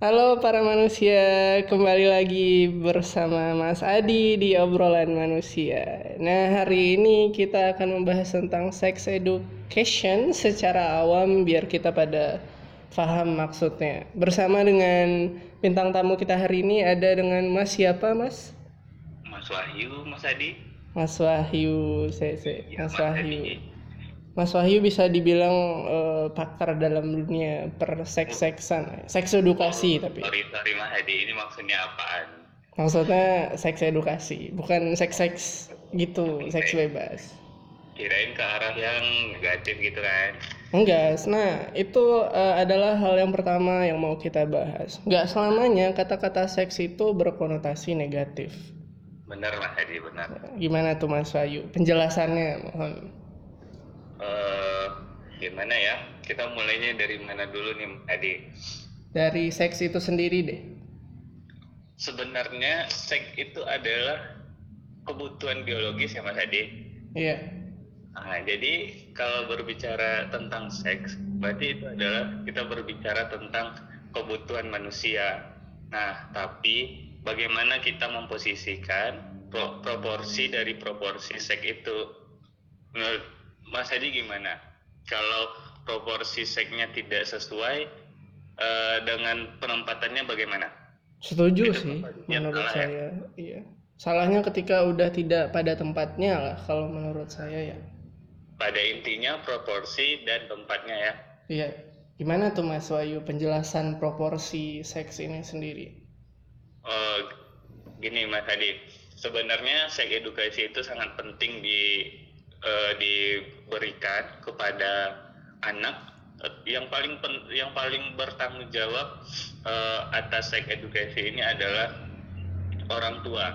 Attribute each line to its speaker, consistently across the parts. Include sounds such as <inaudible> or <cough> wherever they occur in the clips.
Speaker 1: Halo para manusia, kembali lagi bersama Mas Adi di obrolan manusia. Nah, hari ini kita akan membahas tentang sex education secara awam biar kita pada paham maksudnya. Bersama dengan bintang tamu kita hari ini ada dengan Mas siapa, Mas?
Speaker 2: Mas Wahyu, Mas Adi.
Speaker 1: Mas Wahyu, saya, saya.
Speaker 2: Ya,
Speaker 1: Mas
Speaker 2: Mas
Speaker 1: Wahyu.
Speaker 2: Adi.
Speaker 1: Mas Wahyu bisa dibilang eh, pakar dalam dunia perseks-seksan, seks edukasi tapi.
Speaker 2: Sorry, sorry Mas Adi, ini maksudnya apaan?
Speaker 1: Maksudnya seks edukasi, bukan seks-seks gitu, seks bebas.
Speaker 2: Kirain ke arah yang negatif gitu kan?
Speaker 1: Enggak, nah itu eh, adalah hal yang pertama yang mau kita bahas. Enggak selamanya kata-kata seks itu berkonotasi negatif.
Speaker 2: Bener Mas Adi, benar.
Speaker 1: Gimana tuh Mas Wahyu? Penjelasannya mohon.
Speaker 2: Eh, gimana ya? Kita mulainya dari mana dulu nih Adi?
Speaker 1: Dari seks itu sendiri deh.
Speaker 2: Sebenarnya seks itu adalah kebutuhan biologis ya Mas Adi.
Speaker 1: Iya.
Speaker 2: Nah, jadi kalau berbicara tentang seks, berarti itu adalah kita berbicara tentang kebutuhan manusia. Nah, tapi bagaimana kita memposisikan pro- proporsi dari proporsi seks itu? Menurut Mas Hadi gimana? Kalau proporsi seksnya tidak sesuai eh, dengan penempatannya bagaimana?
Speaker 1: Setuju
Speaker 2: Itu
Speaker 1: sih
Speaker 2: ya,
Speaker 1: menurut
Speaker 2: salah ya.
Speaker 1: saya. Iya. Salahnya ketika udah tidak pada tempatnya lah kalau menurut saya ya.
Speaker 2: Pada intinya proporsi dan tempatnya ya.
Speaker 1: Iya. Gimana tuh Mas Wahyu penjelasan proporsi seks ini sendiri?
Speaker 2: Oh, gini Mas Hadi, sebenarnya seks edukasi itu sangat penting di eh, diberikan kepada anak yang paling pen- yang paling bertanggung jawab eh, atas seks edukasi ini adalah orang tua.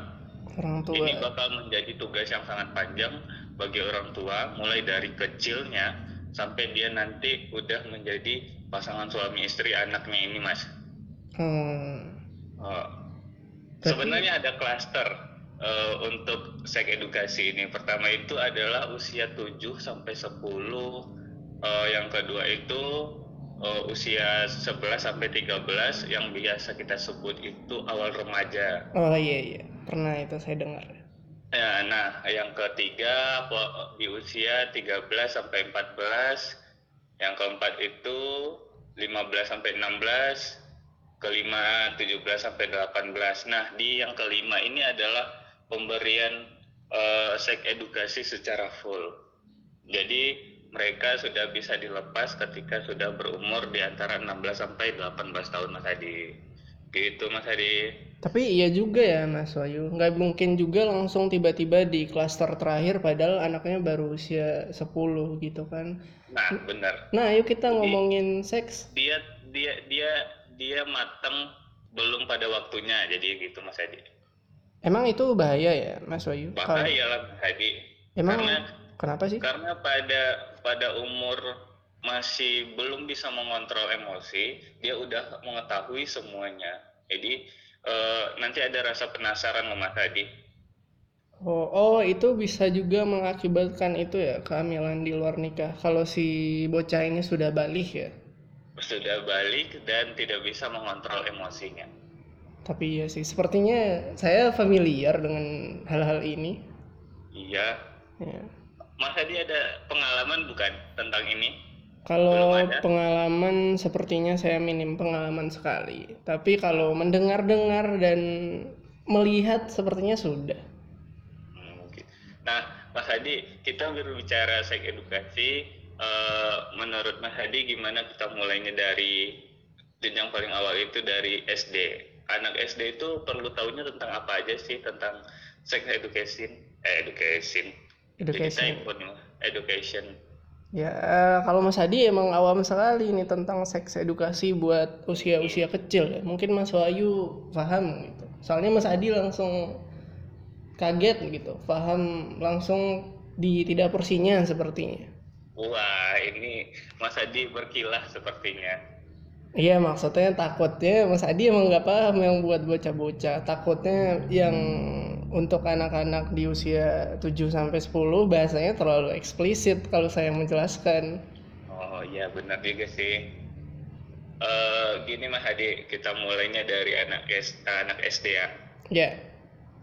Speaker 1: Orang tua.
Speaker 2: Ini bakal menjadi tugas yang sangat panjang bagi orang tua, mulai dari kecilnya sampai dia nanti udah menjadi pasangan suami istri anaknya ini, Mas.
Speaker 1: Hmm.
Speaker 2: Oh,
Speaker 1: Tapi-
Speaker 2: Sebenarnya ada klaster eh, untuk seks edukasi ini. Pertama itu adalah usia 7 sampai 10. Eh, yang kedua itu eh, usia 11 sampai 13 yang biasa kita sebut itu awal remaja.
Speaker 1: Oh iya iya. Pernah itu saya dengar.
Speaker 2: Ya, nah, yang ketiga di usia 13 sampai 14. Yang keempat itu 15 sampai 16. Kelima 17 sampai 18. Nah, di yang kelima ini adalah pemberian eh, seks edukasi secara full. Jadi mereka sudah bisa dilepas ketika sudah berumur di antara 16 sampai 18 tahun Mas Adi. Gitu Mas Adi.
Speaker 1: Tapi iya juga ya Mas Wahyu. Nggak mungkin juga langsung tiba-tiba di klaster terakhir padahal anaknya baru usia 10 gitu kan.
Speaker 2: Nah, benar.
Speaker 1: Nah, ayo kita ngomongin seks.
Speaker 2: dia dia dia dia matang belum pada waktunya jadi gitu Mas Hadi
Speaker 1: Emang itu bahaya ya Mas Wahyu? Kalau-
Speaker 2: bahaya lah Hadi
Speaker 1: Emang
Speaker 2: karena
Speaker 1: kenapa sih?
Speaker 2: karena pada pada umur masih belum bisa mengontrol emosi dia udah mengetahui semuanya jadi eh, nanti ada rasa penasaran Mas Hadi
Speaker 1: Oh, oh itu bisa juga mengakibatkan itu ya kehamilan di luar nikah. Kalau si bocah ini sudah balik ya.
Speaker 2: sudah balik dan tidak bisa mengontrol emosinya
Speaker 1: Tapi iya sih, sepertinya saya familiar dengan hal-hal ini.
Speaker 2: iya
Speaker 1: Ya.
Speaker 2: Mas Hadi ada pengalaman bukan tentang ini
Speaker 1: Kalau pengalaman sepertinya saya minim pengalaman sekali. Tapi kalau mendengar-dengar dan melihat sepertinya sudah.
Speaker 2: Hmm. Nah, Mas Hadi, kita berbicara seks edukasi. eh, menurut Mas Hadi, gimana kita mulainya dari jenjang paling awal itu dari SD? Anak SD itu perlu tahunya tentang apa aja sih tentang sex education? Eh, education.
Speaker 1: Education.
Speaker 2: Education.
Speaker 1: Ya, eh, kalau Mas Hadi emang awam sekali nih tentang seks edukasi buat usia-usia kecil ya. Mungkin Mas Wahyu paham gitu. Soalnya Mas Hadi langsung kaget gitu, paham langsung di tidak porsinya sepertinya.
Speaker 2: Wah, ini Mas Hadi berkilah sepertinya.
Speaker 1: Iya maksudnya takutnya Mas Adi emang nggak paham yang buat bocah-bocah takutnya yang untuk anak-anak di usia 7 sampai 10 bahasanya terlalu eksplisit kalau saya menjelaskan
Speaker 2: Oh iya benar juga sih. Eh gini Mas Hadi, kita mulainya dari anak S, anak SD ya.
Speaker 1: Ya.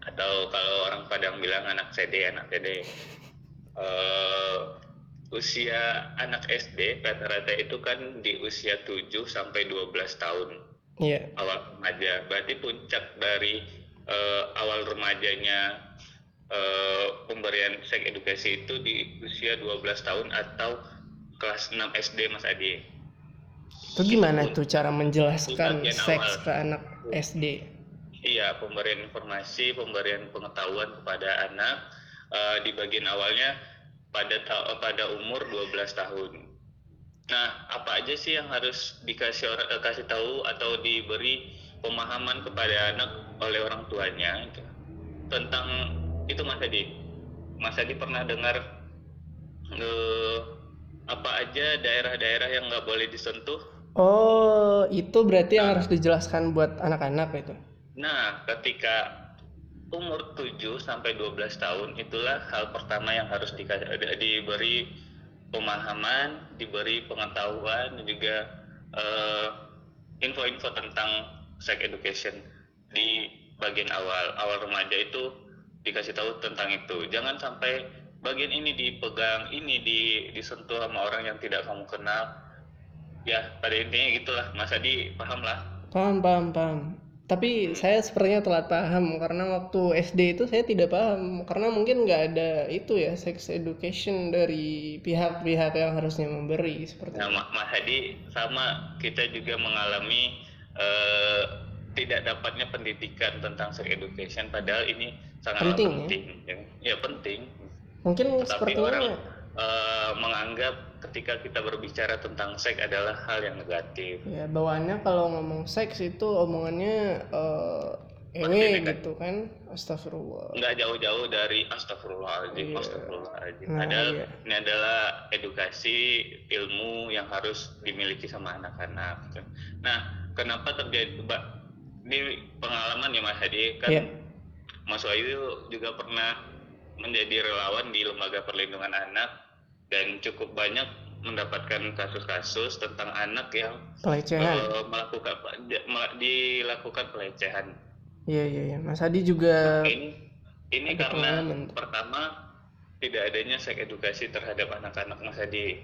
Speaker 2: Atau kalau orang Padang bilang anak CD, anak CD. Eh, usia anak SD rata-rata itu kan di usia 7 sampai 12 tahun
Speaker 1: Iya.
Speaker 2: awal remaja. Berarti puncak dari eh, awal remajanya eh, pemberian seks edukasi itu di usia 12 tahun atau kelas 6 SD Mas Adi.
Speaker 1: Itu gimana tuh cara menjelaskan seks
Speaker 2: awal.
Speaker 1: ke anak SD?
Speaker 2: Iya, pemberian informasi, pemberian pengetahuan kepada anak eh, di bagian awalnya pada ta- pada umur 12 tahun. Nah, apa aja sih yang harus dikasih orang eh, kasih tahu atau diberi pemahaman kepada anak oleh orang tuanya itu tentang itu Mas Adi. Mas Adi pernah dengar eh, apa aja daerah-daerah yang nggak boleh disentuh?
Speaker 1: Oh, itu berarti yang harus dijelaskan buat anak-anak itu.
Speaker 2: Nah, ketika umur 7 sampai 12 tahun itulah hal pertama yang harus di- diberi pemahaman, diberi pengetahuan dan juga eh, info-info tentang sex education di bagian awal. Awal remaja itu dikasih tahu tentang itu. Jangan sampai bagian ini dipegang, ini di, disentuh sama orang yang tidak kamu kenal. Ya, pada intinya gitulah. Mas Adi paham lah.
Speaker 1: Paham, paham, paham. Tapi saya sepertinya telat paham karena waktu SD itu saya tidak paham karena mungkin nggak ada itu ya sex education dari pihak-pihak yang harusnya memberi seperti
Speaker 2: Nah,
Speaker 1: itu.
Speaker 2: Ma- Mas Hadi sama kita juga mengalami eh, tidak dapatnya pendidikan tentang sex education padahal ini sangat
Speaker 1: Penting, ya?
Speaker 2: penting. Ya, Ya, penting.
Speaker 1: Mungkin
Speaker 2: Tetapi
Speaker 1: sepertinya
Speaker 2: orang eh, menganggap ketika kita berbicara tentang seks adalah hal yang negatif.
Speaker 1: ya bawaannya kalau ngomong seks itu omongannya eh ewe gitu kan. Astagfirullah.
Speaker 2: Nggak jauh-jauh dari astagfirullahaladzim,
Speaker 1: Iya.
Speaker 2: astagfirullahaladzim.
Speaker 1: Nah, iya.
Speaker 2: ini adalah edukasi ilmu yang harus dimiliki sama anak-anak. gitu. Nah, kenapa terjadi Mbak, di pengalaman ya Mas Hadi kan
Speaker 1: Iya.
Speaker 2: Mas Wahyu juga pernah menjadi relawan di lembaga perlindungan anak dan cukup banyak mendapatkan kasus-kasus tentang anak yang
Speaker 1: Pelecehan.
Speaker 2: eh, melakukan mel- dilakukan pelecehan.
Speaker 1: Iya iya iya. Mas Adi juga
Speaker 2: Ini ini karena
Speaker 1: pengalaman
Speaker 2: pertama tidak adanya seks edukasi terhadap anak-anak Mas Hadi.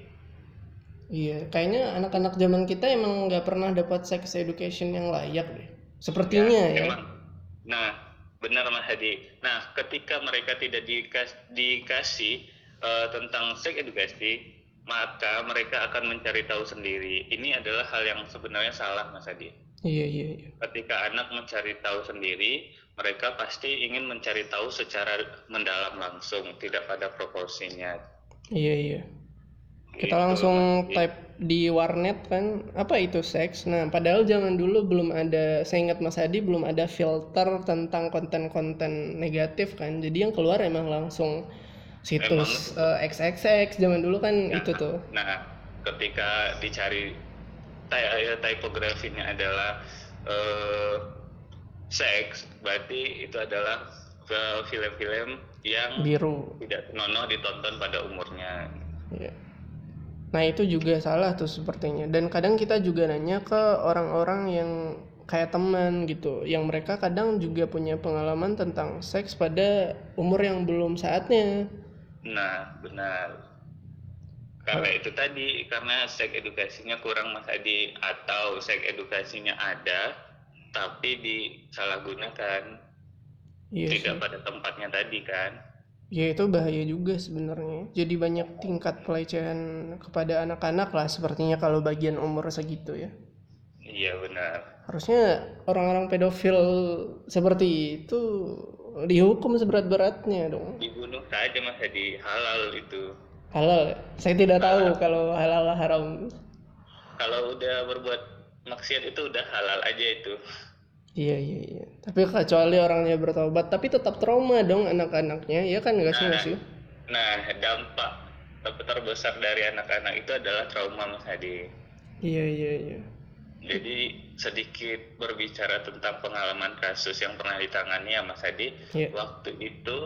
Speaker 1: Iya, kayaknya anak-anak zaman kita emang nggak pernah dapat sex education yang layak deh. Sepertinya ya.
Speaker 2: Emang. Nah, benar Mas Hadi. Nah, ketika mereka tidak dikas- dikasih eh, tentang seks edukasi, maka mereka akan mencari tahu sendiri. Ini adalah hal yang sebenarnya salah Mas Hadi.
Speaker 1: Iya iya iya.
Speaker 2: Ketika anak mencari tahu sendiri, mereka pasti ingin mencari tahu secara mendalam langsung, tidak pada proporsinya.
Speaker 1: Iya iya. Kita
Speaker 2: Gitu,
Speaker 1: langsung
Speaker 2: Mas
Speaker 1: type di warnet kan apa itu seks. Nah, padahal zaman dulu belum ada, saya ingat Mas Adi belum ada filter tentang konten-konten negatif kan. Jadi yang keluar emang langsung situs eh, XXX zaman dulu kan itu tuh.
Speaker 2: Nah, ketika dicari ty- typografinya adalah eh, seks, berarti itu adalah eh, film-film yang
Speaker 1: Biru.
Speaker 2: tidak senonoh ditonton pada umurnya.
Speaker 1: Iya. Nah itu juga salah tuh sepertinya. Dan kadang kita juga nanya ke orang-orang yang kayak teman gitu, yang mereka kadang juga punya pengalaman tentang seks pada umur yang belum saatnya.
Speaker 2: Nah, benar. Karena itu tadi, karena seks edukasinya kurang Mas Adi atau seks edukasinya ada tapi disalahgunakan,
Speaker 1: Iya sih.
Speaker 2: tidak pada tempatnya tadi kan.
Speaker 1: Ya itu bahaya juga sebenarnya. Jadi banyak tingkat pelecehan kepada anak-anak lah sepertinya kalau bagian umur segitu ya.
Speaker 2: Iya benar.
Speaker 1: Harusnya orang-orang pedofil seperti itu dihukum seberat-beratnya dong.
Speaker 2: Dibunuh saja Mas Adi, halal itu.
Speaker 1: Halal ya? Saya tidak tahu kalau halal haram.
Speaker 2: Kalau udah berbuat maksiat itu udah halal aja itu.
Speaker 1: Iya iya iya. Tapi kecuali orangnya bertobat, tapi tetap trauma dong anak-anaknya, ya kan nggak sih nggak sih?
Speaker 2: Nah, dampak terbesar dari anak-anak itu adalah trauma Mas Hadi.
Speaker 1: Iya iya iya.
Speaker 2: Jadi sedikit berbicara tentang pengalaman kasus yang pernah ditangani ya Mas Hadi.
Speaker 1: Iya.
Speaker 2: Waktu itu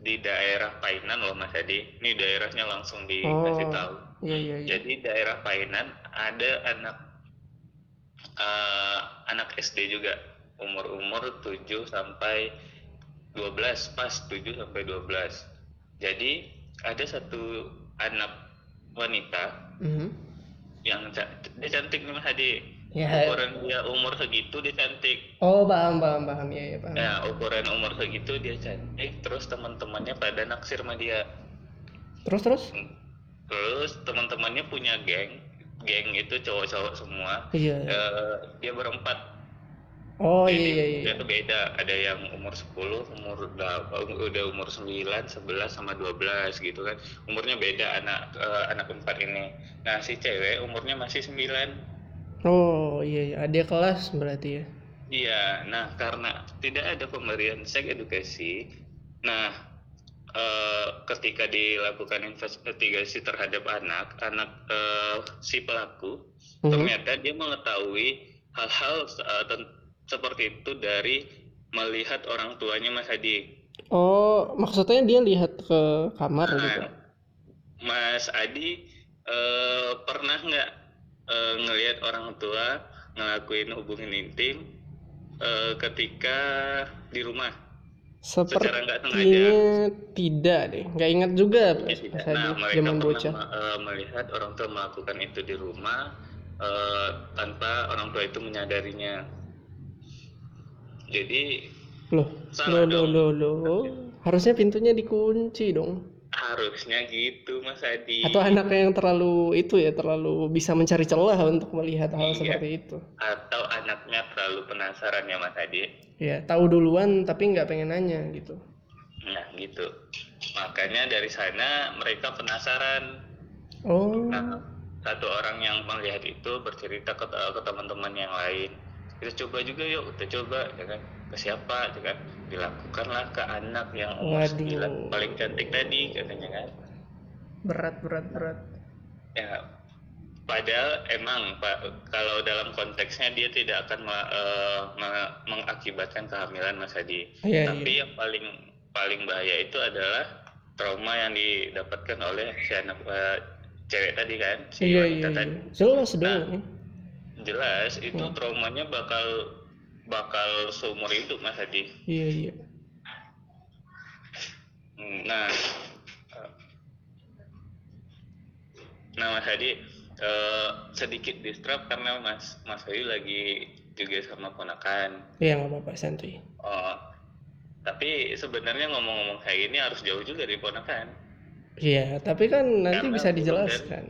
Speaker 2: di daerah Painan loh Mas Hadi. Ini daerahnya langsung dikasih
Speaker 1: Oh.
Speaker 2: tahu.
Speaker 1: Iya iya iya.
Speaker 2: Jadi daerah Painan ada anak eh, anak SD juga umur-umur 7 sampai 12 pas 7 sampai 12 jadi ada satu anak wanita
Speaker 1: Mhm.
Speaker 2: Yang dia cantik nih Mas Hadi
Speaker 1: Ya.
Speaker 2: ukuran dia umur segitu dia cantik
Speaker 1: Oh, paham, paham, paham. Ya, ya, paham.
Speaker 2: ya ukuran umur segitu dia cantik terus teman-temannya pada naksir sama dia
Speaker 1: Terus, terus?
Speaker 2: terus teman-temannya punya geng geng itu cowok-cowok semua
Speaker 1: Iya.
Speaker 2: Eh, dia berempat
Speaker 1: Oh,
Speaker 2: Jadi,
Speaker 1: iya, iya, iya.
Speaker 2: dia tuh beda ada yang umur 10 umur udah umur 9 11 sama 12 gitu kan umurnya beda anak eh, anak empat ini nah si cewek umurnya masih 9
Speaker 1: Oh, iya, iya. Ada kelas berarti ya.
Speaker 2: iya nah karena tidak ada pemberian seks edukasi nah eh, ketika dilakukan investigasi terhadap anak anak eh, si pelaku
Speaker 1: Mhm.
Speaker 2: ternyata dia mengetahui hal-hal ten- seperti itu dari melihat orang tuanya Mas Hadi.
Speaker 1: Oh, maksudnya dia lihat ke kamar gitu.
Speaker 2: Nah, Mas Adi eh, pernah nggak eh, ngelihat orang tua ngelakuin hubungan intim eh, ketika di rumah? secara nggak
Speaker 1: Sepertinya tidak deh. Nggak ingat juga
Speaker 2: Ya, tidak.
Speaker 1: pas
Speaker 2: Nah, mereka
Speaker 1: zaman bocah.
Speaker 2: eh, melihat orang tua melakukan itu di rumah eh, tanpa orang tua itu menyadarinya. Jadi
Speaker 1: Loh,
Speaker 2: Salah
Speaker 1: loh, loh, loh, loh. Harusnya pintunya dikunci dong.
Speaker 2: harusnya gitu Mas Adi.
Speaker 1: Atau anaknya yang terlalu itu ya, terlalu bisa mencari celah untuk melihat hal
Speaker 2: Iya.
Speaker 1: seperti itu.
Speaker 2: atau anaknya terlalu penasaran ya Mas Adi.
Speaker 1: Ya, tahu duluan tapi nggak pengen nanya gitu.
Speaker 2: Nah gitu. Makanya dari sana mereka penasaran.
Speaker 1: Oh,
Speaker 2: Nah, satu orang yang melihat itu bercerita ke, ke teman-teman yang lain. Kita coba juga yuk, kita coba, ya kan? Ke siapa, ya kan? Dilakukanlah ke anak yang umur
Speaker 1: Waduh.
Speaker 2: 9 paling cantik tadi, katanya kan?
Speaker 1: berat, berat, berat.
Speaker 2: Ya, padahal emang Pak, kalau dalam konteksnya dia tidak akan me- mengakibatkan kehamilan Mas Hadi.
Speaker 1: Iya,
Speaker 2: Tapi yang paling paling bahaya itu adalah trauma yang didapatkan oleh si anak eh, cewek tadi kan, si
Speaker 1: Iya,
Speaker 2: wanita
Speaker 1: iya,
Speaker 2: tadi.
Speaker 1: iya. Jelas dong. ya.
Speaker 2: Jelas itu
Speaker 1: Hmm.
Speaker 2: traumanya bakal bakal seumur hidup Mas Hadi.
Speaker 1: Iya, iya.
Speaker 2: Hmm, Nah, nah Mas Hadi eh, sedikit distrap karena Mas Mas Hadi lagi juga sama ponakan.
Speaker 1: Iya, nggak apa-apa, santuy.
Speaker 2: Oh, tapi sebenarnya ngomong-ngomong kayak gini harus jauh juga dari ponakan.
Speaker 1: Iya, tapi kan nanti
Speaker 2: Karena
Speaker 1: bisa dijelaskan.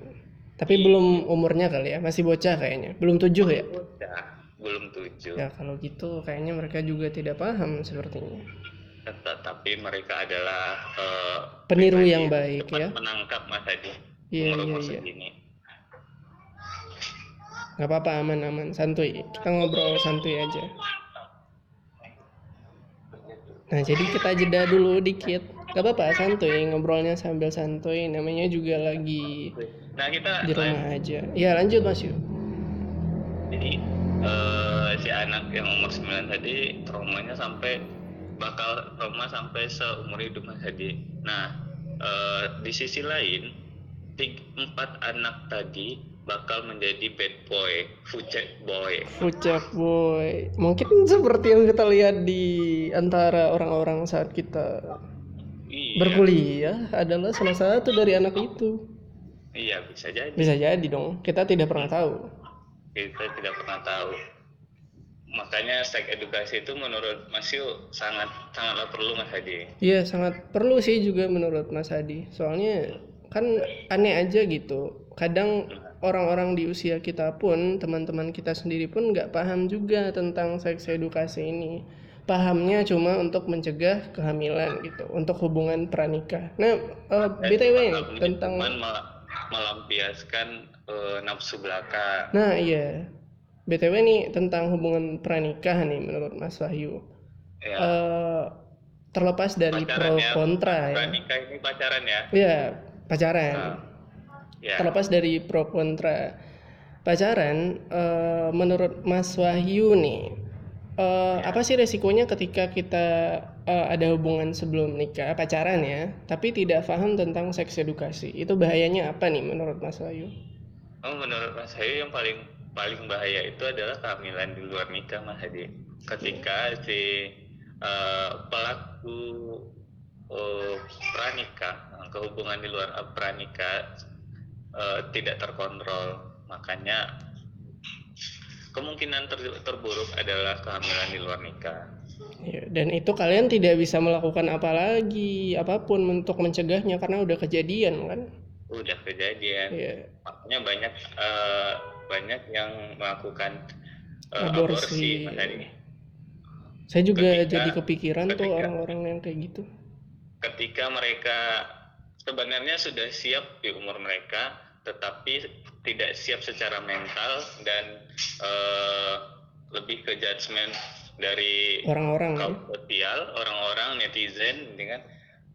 Speaker 1: Tapi
Speaker 2: Iya.
Speaker 1: belum umurnya kali ya, masih bocah kayaknya. Belum tujuh ya?
Speaker 2: Udah, belum tujuh.
Speaker 1: Ya kalau gitu kayaknya mereka juga tidak paham sepertinya.
Speaker 2: Tapi mereka adalah eh,
Speaker 1: Peniru yang baik ya.
Speaker 2: menangkap Mas Hadi.
Speaker 1: Iya, iya, iya. Nggak apa-apa, aman-aman, santuy. Kita ngobrol santuy aja. Nah, jadi kita jeda dulu dikit. Gak apa-apa, santuy. Ngobrolnya sambil santuy. Namanya juga lagi
Speaker 2: Nah kita
Speaker 1: di rumah aja. Ya, lanjut Mas Yu.
Speaker 2: jadi eh, si anak yang umur 9 tadi traumanya sampai bakal trauma sampai seumur hidup Mas Hadi. Nah eh, di sisi lain tiga, empat anak tadi bakal menjadi bad boy, fucek boy.
Speaker 1: Fucek boy. Mungkin seperti yang kita lihat di antara orang-orang saat kita
Speaker 2: Iya,
Speaker 1: berkuliah adalah salah satu dari anak itu.
Speaker 2: Iya bisa jadi.
Speaker 1: Bisa jadi dong. Kita tidak pernah tahu.
Speaker 2: Kita tidak pernah tahu. Makanya seks edukasi itu menurut Mas Yu sangat sangatlah perlu Mas Hadi.
Speaker 1: Iya, sangat perlu sih juga menurut Mas Hadi. Soalnya kan aneh aja gitu. Kadang orang-orang di usia kita pun, teman-teman kita sendiri pun nggak paham juga tentang seks edukasi ini. Pahamnya cuma untuk mencegah kehamilan gitu, untuk hubungan pranikah. Nah, eh, btw tentang,
Speaker 2: mel- melampiaskan eh, nafsu belaka.
Speaker 1: nah iya, btw nih tentang hubungan pranikah nih menurut Mas Wahyu.
Speaker 2: Ya,
Speaker 1: Eh, terlepas dari
Speaker 2: Pacaran
Speaker 1: pro
Speaker 2: ya,
Speaker 1: kontra ya,
Speaker 2: Pranikah ini pacaran ya.
Speaker 1: ya pacaran.
Speaker 2: Nah, ya.
Speaker 1: terlepas dari pro kontra pacaran eh, menurut Mas Wahyu nih eh, apa sih resikonya ketika kita eh, ada hubungan sebelum nikah pacaran ya tapi tidak paham tentang seks edukasi? Itu bahayanya apa nih menurut Mas Wahyu?
Speaker 2: Oh, menurut Mas Hayu yang paling paling bahaya itu adalah kehamilan di luar nikah Mas Hadi. Ketika si uh, pelaku uh, pranikah, kehubungan di luar uh, pranikah uh, tidak terkontrol, makanya kemungkinan ter terburuk adalah kehamilan di luar nikah.
Speaker 1: Ya, dan itu kalian tidak bisa melakukan apa lagi apa pun untuk mencegahnya karena udah kejadian kan?
Speaker 2: Udah kejadian.
Speaker 1: Ya.
Speaker 2: Makanya banyak uh, banyak yang melakukan
Speaker 1: uh, aborsi. aborsi Saya juga ketika, jadi kepikiran ketika, tuh orang-orang yang kayak gitu.
Speaker 2: Ketika mereka sebenarnya sudah siap di umur mereka, tetapi tidak siap secara mental dan uh, lebih ke judgement dari
Speaker 1: orang-orang
Speaker 2: ya? sosial, orang-orang netizen, dengan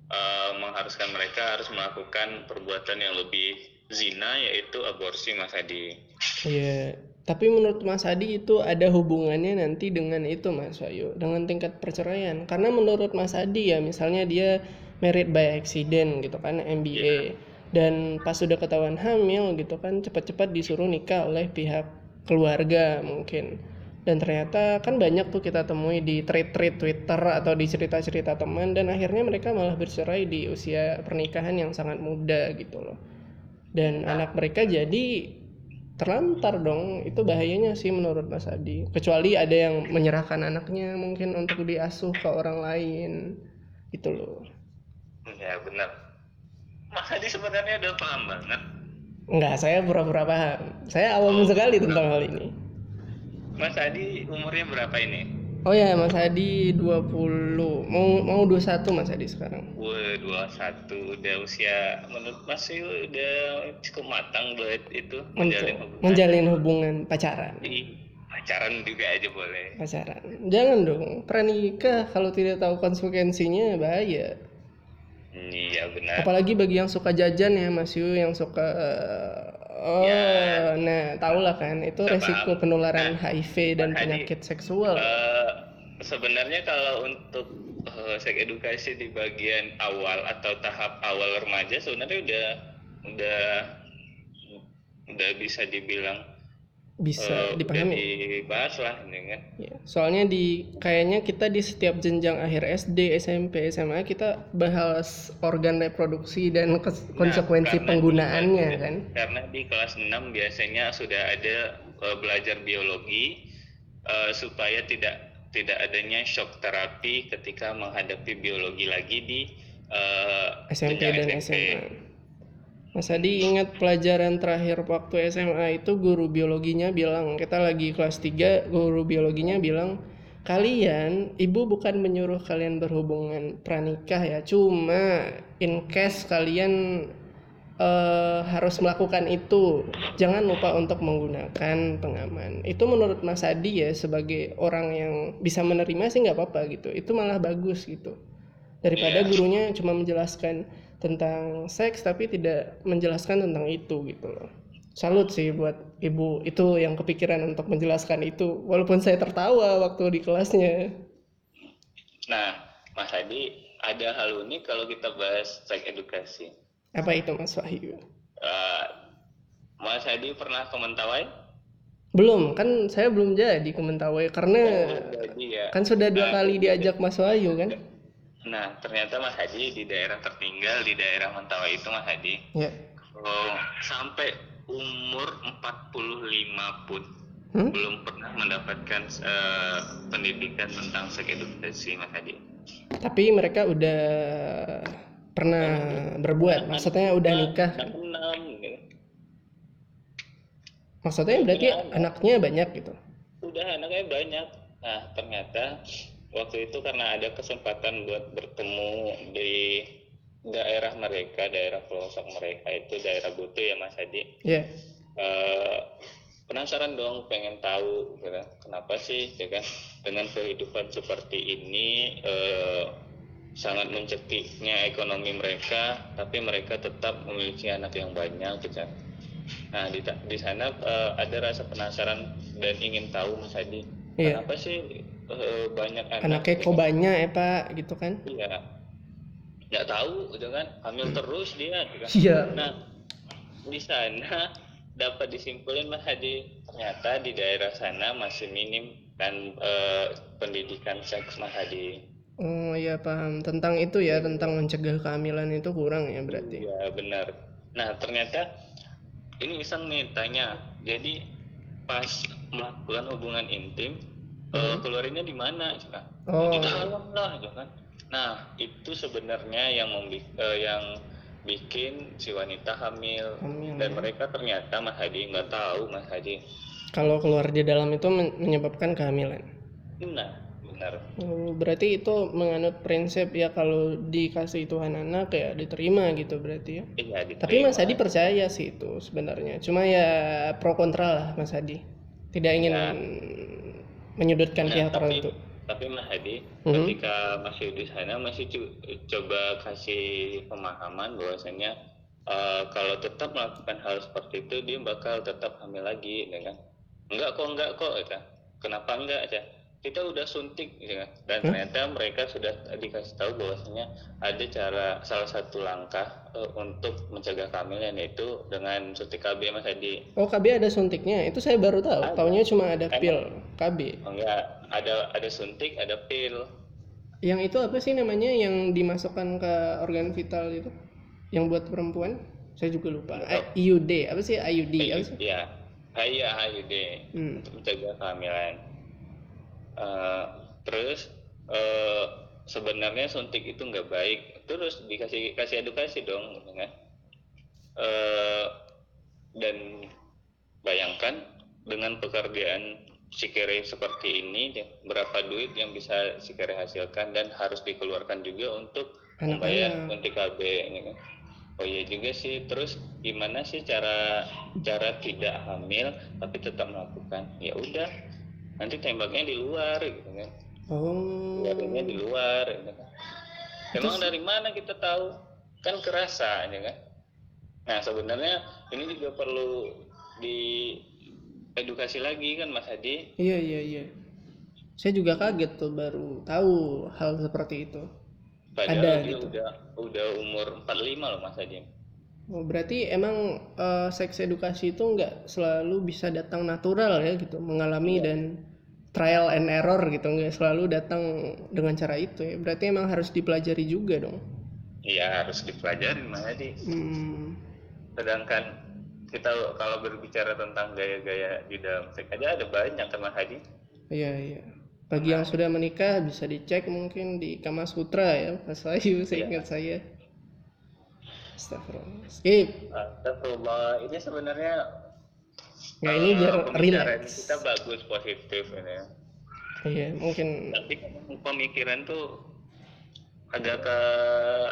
Speaker 2: uh, mengharuskan mereka harus melakukan perbuatan yang lebih zina yaitu aborsi Mas Adi.
Speaker 1: Iya, tapi menurut Mas Adi itu ada hubungannya nanti dengan itu Mas Wahyu, dengan tingkat perceraian. Karena menurut Mas Adi ya, misalnya dia married by accident gitu kan, MBA. Yeah. Dan pas sudah ketahuan hamil gitu kan, cepat-cepat disuruh nikah oleh pihak keluarga mungkin. Dan ternyata kan banyak tuh kita temui di tweet-tweet Twitter atau di cerita-cerita teman dan akhirnya mereka malah bercerai di usia pernikahan yang sangat muda gitu loh. Dan anak mereka jadi terlantar dong itu bahayanya sih menurut Mas Adi. Kecuali ada yang menyerahkan anaknya mungkin untuk diasuh ke orang lain itu loh.
Speaker 2: Ya benar Mas Adi sebenarnya udah paham banget
Speaker 1: Enggak, saya pura-pura paham. Saya awam oh, sekali tentang hal ini.
Speaker 2: Mas Adi umurnya berapa ini?
Speaker 1: Oh ya, Mas Adi 20. Mau mau 21 Mas Adi sekarang.
Speaker 2: Wah, 21 udah usia menurut Mas sih udah cukup matang buat itu
Speaker 1: menjalin hubungan. Menjalin hubungan pacaran.
Speaker 2: Ih, pacaran juga aja boleh.
Speaker 1: Pacaran. Jangan dong, pranikah kalau tidak tahu konsekuensinya bahaya.
Speaker 2: Iya benar.
Speaker 1: Apalagi bagi yang suka jajan ya Mas Yu, yang suka uh, Oh, ya. nah tahulah kan itu Saya resiko penularan nah, HIV dan penyakit seksual. Uh,
Speaker 2: sebenarnya kalau untuk uh, seks edukasi di bagian awal atau tahap awal remaja sebenarnya udah udah udah bisa dibilang
Speaker 1: bisa uh, dipahami
Speaker 2: dibahas lah ini kan.
Speaker 1: Ya, soalnya di kayaknya kita di setiap jenjang akhir SD SMP SMA kita bahas organ reproduksi dan nah, konsekuensi nah, penggunaannya di, kan?
Speaker 2: Karena di kelas 6 biasanya sudah ada uh, belajar biologi uh, supaya tidak tidak adanya shock terapi ketika menghadapi biologi lagi di uh,
Speaker 1: SMP dan SMP. SMA Mas Adi ingat pelajaran terakhir waktu SMA itu guru biologinya bilang, kita lagi kelas 3, guru biologinya bilang, kalian, ibu bukan menyuruh kalian berhubungan pranikah ya, cuma in case kalian uh, harus melakukan itu, jangan lupa untuk menggunakan pengaman. Itu menurut Mas Adi ya, sebagai orang yang bisa menerima sih nggak apa-apa gitu, itu malah bagus gitu. Daripada iya. gurunya cuma menjelaskan, tentang seks tapi tidak menjelaskan tentang itu gitu loh. Salut sih buat ibu itu yang kepikiran untuk menjelaskan itu walaupun saya tertawa waktu di kelasnya.
Speaker 2: Nah Mas Adi ada hal unik kalau kita bahas seks edukasi.
Speaker 1: Apa itu Mas Wahyu? Uh,
Speaker 2: Mas Adi pernah ke Mentawai?
Speaker 1: Belum kan saya belum jadi ke Mentawai karena oh, ya. kan sudah dua nah, kali diajak Mas Wahyu kan
Speaker 2: Nah, ternyata Mas Hadi di daerah tertinggal di daerah Mentawai itu Mas Hadi.
Speaker 1: Ya.
Speaker 2: Oh, sampai umur 45 pun hmm? belum pernah mendapatkan uh, pendidikan tentang seks edukasi Mas Hadi.
Speaker 1: Tapi mereka udah pernah nah, berbuat, maksudnya udah nikah.
Speaker 2: Enam, gitu.
Speaker 1: Maksudnya berarti anaknya banyak gitu.
Speaker 2: Udah anaknya banyak. Nah, ternyata waktu itu karena ada kesempatan buat bertemu di daerah mereka, daerah pelosok mereka itu daerah Butu ya Mas Adi.
Speaker 1: Iya. Yeah.
Speaker 2: Uh, penasaran dong, pengen tahu, gitu. kenapa sih, ya kan, dengan kehidupan seperti ini uh, sangat mencekiknya ekonomi mereka, tapi mereka tetap memiliki anak yang banyak, gitu. Nah di, di sana uh, ada rasa penasaran dan ingin tahu Mas Adi, yeah. kenapa sih uh, banyak anak
Speaker 1: anaknya kok banyak ya pak gitu kan?
Speaker 2: Iya. Nggak tahu gitu kan? Hamil terus dia gitu kan?
Speaker 1: Iya.
Speaker 2: Nah di sana dapat disimpulin Mas Hadi ternyata di daerah sana masih minim kan eh, pendidikan seks Mas Hadi.
Speaker 1: Oh iya paham. Tentang itu ya tentang mencegah kehamilan itu kurang ya berarti.
Speaker 2: Ya benar. Nah ternyata ini misal nih tanya, jadi pas melakukan hubungan intim eh, keluarinnya di mana? Cak?
Speaker 1: Oh.
Speaker 2: Di dalam lah, gitu kan. Nah itu sebenarnya yang membi- eh, yang bikin si wanita hamil
Speaker 1: Hamil,
Speaker 2: dan
Speaker 1: ya.
Speaker 2: mereka ternyata Mas Hadi nggak tahu Mas Hadi.
Speaker 1: Kalau keluar di dalam itu men- menyebabkan kehamilan.
Speaker 2: Nah benar.
Speaker 1: Oh, berarti itu menganut prinsip ya kalau dikasih Tuhan anak ya diterima gitu berarti ya.
Speaker 2: Iya
Speaker 1: Tapi
Speaker 2: diterima.
Speaker 1: Mas Hadi percaya sih itu sebenarnya. Cuma ya pro kontra lah Mas Hadi. Tidak ingin
Speaker 2: Ya.
Speaker 1: Menyudutkan
Speaker 2: Nah,
Speaker 1: pihak
Speaker 2: tapi
Speaker 1: tertentu.
Speaker 2: tapi Mas Hadi
Speaker 1: Mhm.
Speaker 2: ketika masih di sana masih coba kasih pemahaman bahwasanya eh, kalau tetap melakukan hal seperti itu dia bakal tetap hamil lagi ya kan enggak kok enggak kok ya kan kenapa enggak aja kita udah suntik ya kan dan
Speaker 1: Hah?
Speaker 2: ternyata mereka sudah dikasih tahu bahwasanya ada cara salah satu langkah eh, untuk mencegah kehamilan yaitu dengan suntik KB Mas Hadi
Speaker 1: Oh KB ada suntiknya. Itu saya baru tahu.
Speaker 2: Ada.
Speaker 1: Taunya cuma ada
Speaker 2: Emang?
Speaker 1: pil KB.
Speaker 2: Oh, enggak ada ada suntik ada pil
Speaker 1: Yang itu apa sih namanya yang dimasukkan ke organ vital itu? Yang buat perempuan? Saya juga lupa. IUD apa sih IUD?
Speaker 2: Iya, iya HIUD
Speaker 1: Hmm.
Speaker 2: untuk mencegah kehamilan. Eh, terus eh, sebenarnya suntik itu nggak baik. Terus dikasih kasih edukasi dong, gitu kan? Eh, dan bayangkan dengan pekerjaan si kere seperti ini, berapa duit yang bisa si kere hasilkan dan harus dikeluarkan juga untuk membayar suntik KB, ini kan? Oh iya juga sih. Terus gimana sih cara cara tidak hamil tapi tetap melakukan? Ya udah, nanti tembaknya di luar gitu kan.
Speaker 1: Oh.
Speaker 2: Keluarinnya di luar gitu kan. Emang dari mana kita tahu? Kan kerasa ya kan. Nah, sebenarnya ini juga perlu diedukasi lagi kan Mas Hadi.
Speaker 1: Iya iya iya. Saya juga kaget tuh baru tahu hal seperti itu.
Speaker 2: Padahal
Speaker 1: Ada
Speaker 2: dia
Speaker 1: gitu.
Speaker 2: udah udah umur 45 loh Mas Hadi.
Speaker 1: Oh, berarti emang eh, seks edukasi itu nggak selalu bisa datang natural ya gitu, mengalami dan trial and error gitu, nggak selalu datang dengan cara itu ya. Berarti emang harus dipelajari juga dong.
Speaker 2: Iya, harus dipelajari Mas Hadi.
Speaker 1: Hmm,
Speaker 2: Sedangkan kita kalau berbicara tentang gaya-gaya di dalam seks aja ada banyak kan Mas Hadi.
Speaker 1: iya iya. Bagi yang sudah menikah bisa dicek mungkin di Kama Sutra ya, Mas Wahyu, saya
Speaker 2: Iya.
Speaker 1: ingat saya. Astagfirullah. Skip.
Speaker 2: Astagfirullah, ini sebenarnya
Speaker 1: Nggak ini
Speaker 2: eh,
Speaker 1: biar relax.
Speaker 2: kita bagus positif ini ya.
Speaker 1: Iya, mungkin
Speaker 2: Tapi pemikiran tuh agak ke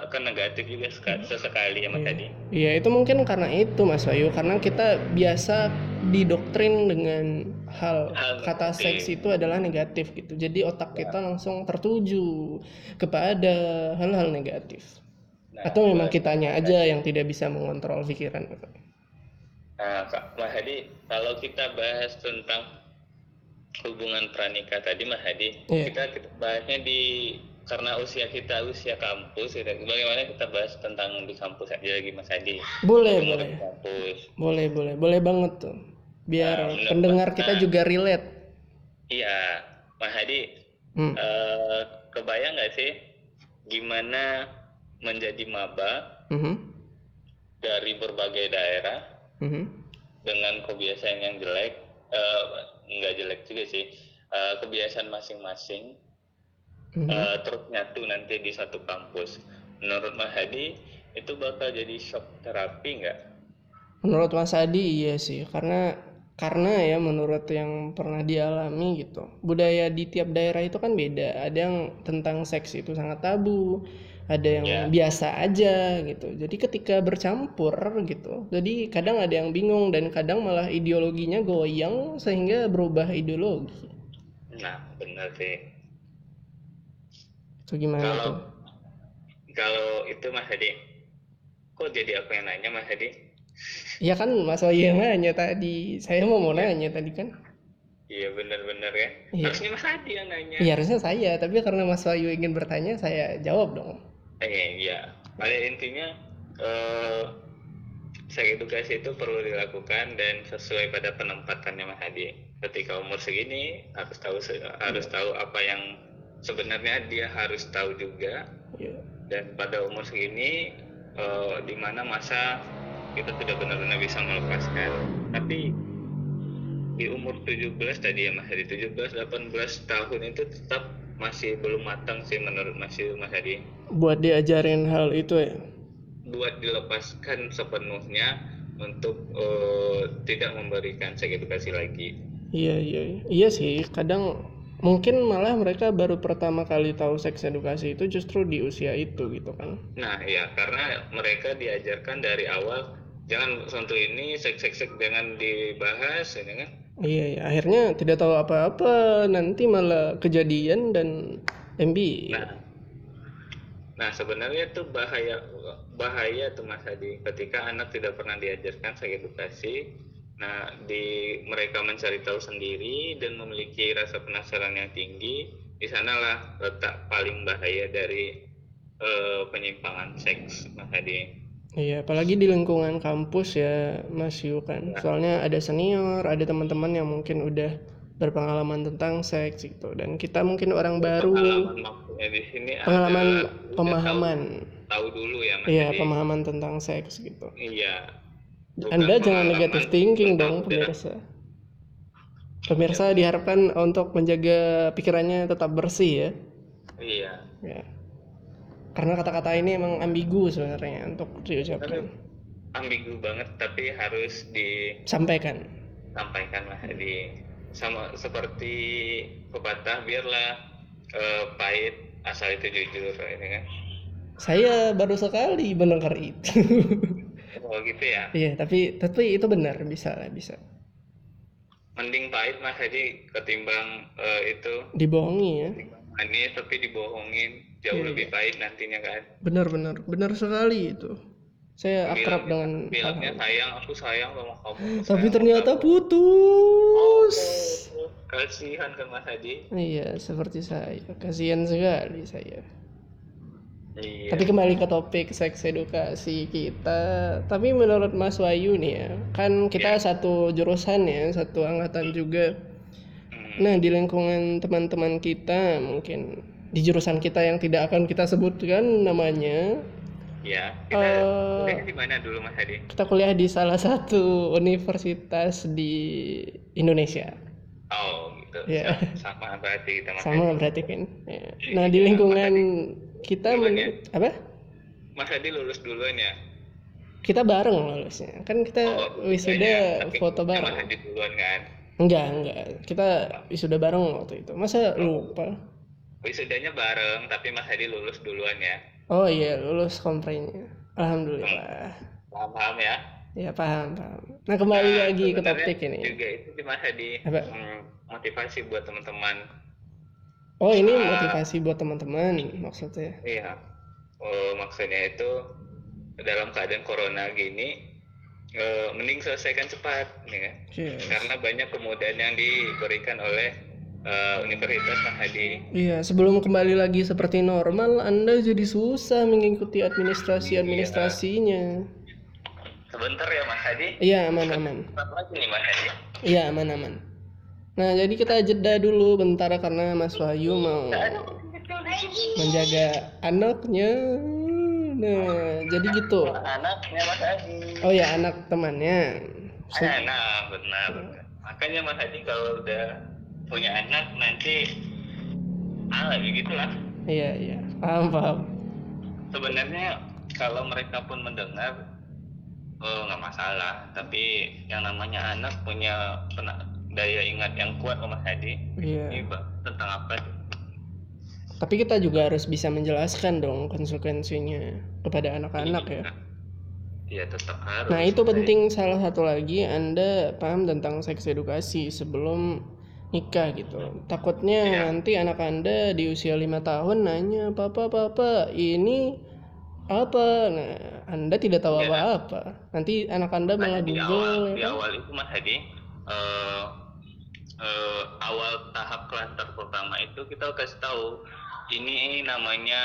Speaker 2: ke negatif juga seka- sesekali ya Mas Hadi.
Speaker 1: Iya itu mungkin karena itu Mas Bayu karena kita biasa didoktrin dengan hal
Speaker 2: Hal
Speaker 1: kata
Speaker 2: negatif.
Speaker 1: seks itu adalah negatif gitu jadi otak kita langsung tertuju kepada hal-hal negatif
Speaker 2: Nah,
Speaker 1: atau memang kitanya aja yang tidak bisa mengontrol pikiran
Speaker 2: Nah, Kak Mas Hadi, kalau kita bahas tentang hubungan pranikah tadi Mas Hadi,
Speaker 1: Iya.
Speaker 2: kita, kita bahasnya di karena usia kita usia kampus, gitu. bagaimana kita bahas tentang di kampus aja lagi Mas Hadi?
Speaker 1: boleh
Speaker 2: Umur
Speaker 1: boleh
Speaker 2: kampus.
Speaker 1: boleh boleh boleh banget tuh biar
Speaker 2: Nah,
Speaker 1: pendengar
Speaker 2: Pak.
Speaker 1: kita
Speaker 2: Nah.
Speaker 1: juga relate
Speaker 2: Iya, Mas Hadi,
Speaker 1: hmm.
Speaker 2: eh, kebayang nggak sih gimana menjadi maba
Speaker 1: mhm,
Speaker 2: dari berbagai daerah
Speaker 1: mhm.
Speaker 2: dengan kebiasaan yang jelek, eh, nggak jelek juga sih, eh, kebiasaan masing-masing
Speaker 1: Mhm.
Speaker 2: eh, terus nyatu nanti di satu kampus. Menurut Mas Hadi itu bakal jadi shock terapi nggak?
Speaker 1: Menurut Mas Adi iya sih karena karena ya menurut yang pernah dialami gitu budaya di tiap daerah itu kan beda ada yang tentang seks itu sangat tabu ada yang
Speaker 2: Ya.
Speaker 1: biasa aja gitu jadi ketika bercampur gitu jadi kadang ada yang bingung dan kadang malah ideologinya goyang sehingga berubah ideologi
Speaker 2: Nah, benar sih.
Speaker 1: itu gimana
Speaker 2: Kalau
Speaker 1: tuh
Speaker 2: kalau itu Mas Hadi, kok jadi aku yang nanya Mas Hadi?
Speaker 1: ya kan Mas Wahyu yang nanya tadi saya mau mau nanya tadi kan
Speaker 2: Iya benar-benar ya.
Speaker 1: Iya.
Speaker 2: Harusnya Mas Hadi yang nanya.
Speaker 1: Iya harusnya saya tapi karena Mas Wahyu ingin bertanya saya jawab dong
Speaker 2: Eh, iya. Pada intinya eh, seks edukasi itu perlu dilakukan dan sesuai pada penempatannya Mas Hadi. Ketika umur segini harus tahu harus tahu apa yang sebenarnya dia harus tahu juga.
Speaker 1: Iya.
Speaker 2: Dan pada umur segini uh, di mana masa kita sudah benar-benar bisa melepaskan. Tapi di umur 17 tadi ya Mas Hadi 17 18 tahun itu tetap masih belum matang sih menurut Mas Mas Hadi.
Speaker 1: Buat diajarin hal itu ya
Speaker 2: buat dilepaskan sepenuhnya untuk uh, tidak memberikan seks edukasi lagi.
Speaker 1: Iya iya iya sih kadang mungkin malah mereka baru pertama kali tahu seks edukasi itu justru di usia itu gitu kan.
Speaker 2: Nah iya karena mereka diajarkan dari awal jangan sentuh ini seks seks seks jangan dibahas ini kan.
Speaker 1: Iya, iya akhirnya tidak tahu apa-apa nanti malah kejadian dan MB.
Speaker 2: Nah Nah sebenarnya itu bahaya bahaya tuh Mas Hadi ketika anak tidak pernah diajarkan seks edukasi. Nah di mereka mencari tahu sendiri dan memiliki rasa penasaran yang tinggi, di sanalah letak paling bahaya dari uh, penyimpangan seks Mas Hadi.
Speaker 1: Iya, apalagi di lingkungan kampus ya Mas Yu kan. Ya. Soalnya ada senior, ada teman-teman yang mungkin udah berpengalaman tentang seks gitu. Dan kita mungkin orang baru.
Speaker 2: pengalaman di sini
Speaker 1: pengalaman pemahaman
Speaker 2: tahu, tahu dulu ya
Speaker 1: Mas. Iya pemahaman tentang seks gitu.
Speaker 2: Iya.
Speaker 1: Anda jangan negatif thinking dong pemirsa. Pemirsa ya. diharapkan untuk menjaga pikirannya tetap bersih ya.
Speaker 2: Iya.
Speaker 1: Ya karena kata-kata ini emang ambigu sebenarnya untuk diucapkan
Speaker 2: ambigu banget tapi harus disampaikan sampaikan. Lah di sama seperti pepatah biarlah uh, pahit asal itu jujur ini kan.
Speaker 1: Saya baru sekali mendengar itu. <laughs>
Speaker 2: Oh gitu ya?
Speaker 1: Iya tapi tapi itu benar bisa lah bisa.
Speaker 2: Mending pahit mas jadi ketimbang uh, itu.
Speaker 1: Dibohongi ya.
Speaker 2: Ini tapi dibohongin jauh iya, lebih iya. pahit nantinya kan?
Speaker 1: Benar benar. Benar sekali itu. Saya akrab dengan
Speaker 2: bilangnya sayang aku sayang sama kamu.
Speaker 1: Tapi ternyata putus.
Speaker 2: Oh, kasihan kan Mas Hadi
Speaker 1: iya seperti saya. Kasihan sekali saya. Iya. tapi kembali ke topik seks edukasi kita. Tapi menurut Mas Wayu nih ya kan kita ya. satu jurusan ya satu angkatan juga. Hmm. nah di lingkungan teman-teman kita mungkin di jurusan kita yang tidak akan kita sebutkan namanya
Speaker 2: Ya, kita uh, kuliah di mana dulu Mas Hadi?
Speaker 1: Kita kuliah di salah satu universitas di Indonesia.
Speaker 2: Oh, gitu. Ya. Sama, berarti kita
Speaker 1: Mas Sama Hadi. berarti kan. Ya. Nah, di lingkungan kita ya? apa?
Speaker 2: Mas Hadi lulus duluan ya?
Speaker 1: Kita bareng lulusnya. Kan kita oh, wisuda ya, foto bareng. Mas
Speaker 2: Hadi duluan kan?
Speaker 1: Enggak, enggak. Kita wisuda bareng waktu itu. Masa oh. lupa?
Speaker 2: Wisudanya bareng, tapi Mas Hadi lulus duluan ya?
Speaker 1: Oh iya, lulus komprenya. Alhamdulillah.
Speaker 2: Paham, paham ya?
Speaker 1: Ya paham, paham. Nah kembali nah, lagi ke topik ini.
Speaker 2: Juga itu di masa di Hmm, motivasi buat teman-teman.
Speaker 1: Oh ini uh, motivasi buat teman-teman maksudnya?
Speaker 2: Iya. Oh, maksudnya itu dalam keadaan corona gini, uh, mending selesaikan cepat, ya kan? Yes. Karena banyak kemudahan yang diberikan oleh uh, Universitas Mas Hadi.
Speaker 1: Iya, sebelum kembali lagi seperti normal, Anda jadi susah mengikuti administrasi-administrasinya.
Speaker 2: Sebentar ya Mas Hadi.
Speaker 1: Iya, aman-aman.
Speaker 2: lagi nih Mas Hadi?
Speaker 1: Iya, aman-aman. Nah, jadi kita jeda dulu bentar karena Mas Wahyu mau menjaga anaknya. Nah, jadi gitu.
Speaker 2: Anaknya Mas Hadi.
Speaker 1: Oh ya, anak temannya.
Speaker 2: Nah, benar. Makanya Mas Hadi kalau udah punya anak nanti ah begitulah
Speaker 1: iya iya. Paham paham.
Speaker 2: Sebenarnya kalau mereka pun mendengar oh nggak masalah. Tapi yang namanya anak punya daya ingat yang kuat Mas Hadi.
Speaker 1: Iya.
Speaker 2: Ini tentang apa?
Speaker 1: Tapi kita juga harus bisa menjelaskan dong konsekuensinya kepada anak-anak ya.
Speaker 2: Iya tetap harus.
Speaker 1: Nah itu penting. Salah satu lagi Anda paham tentang seks edukasi. Sebelum nikah gitu. Takutnya ya. nanti anak Anda di usia lima tahun nanya, "Papa, papa, ini apa?" Nah, Anda tidak tahu iya. apa-apa. Ya. Nanti anak Anda malah
Speaker 2: di awal, ya di kan? awal itu Mas Hadi uh, uh, awal tahap klaster pertama itu kita kasih tahu ini namanya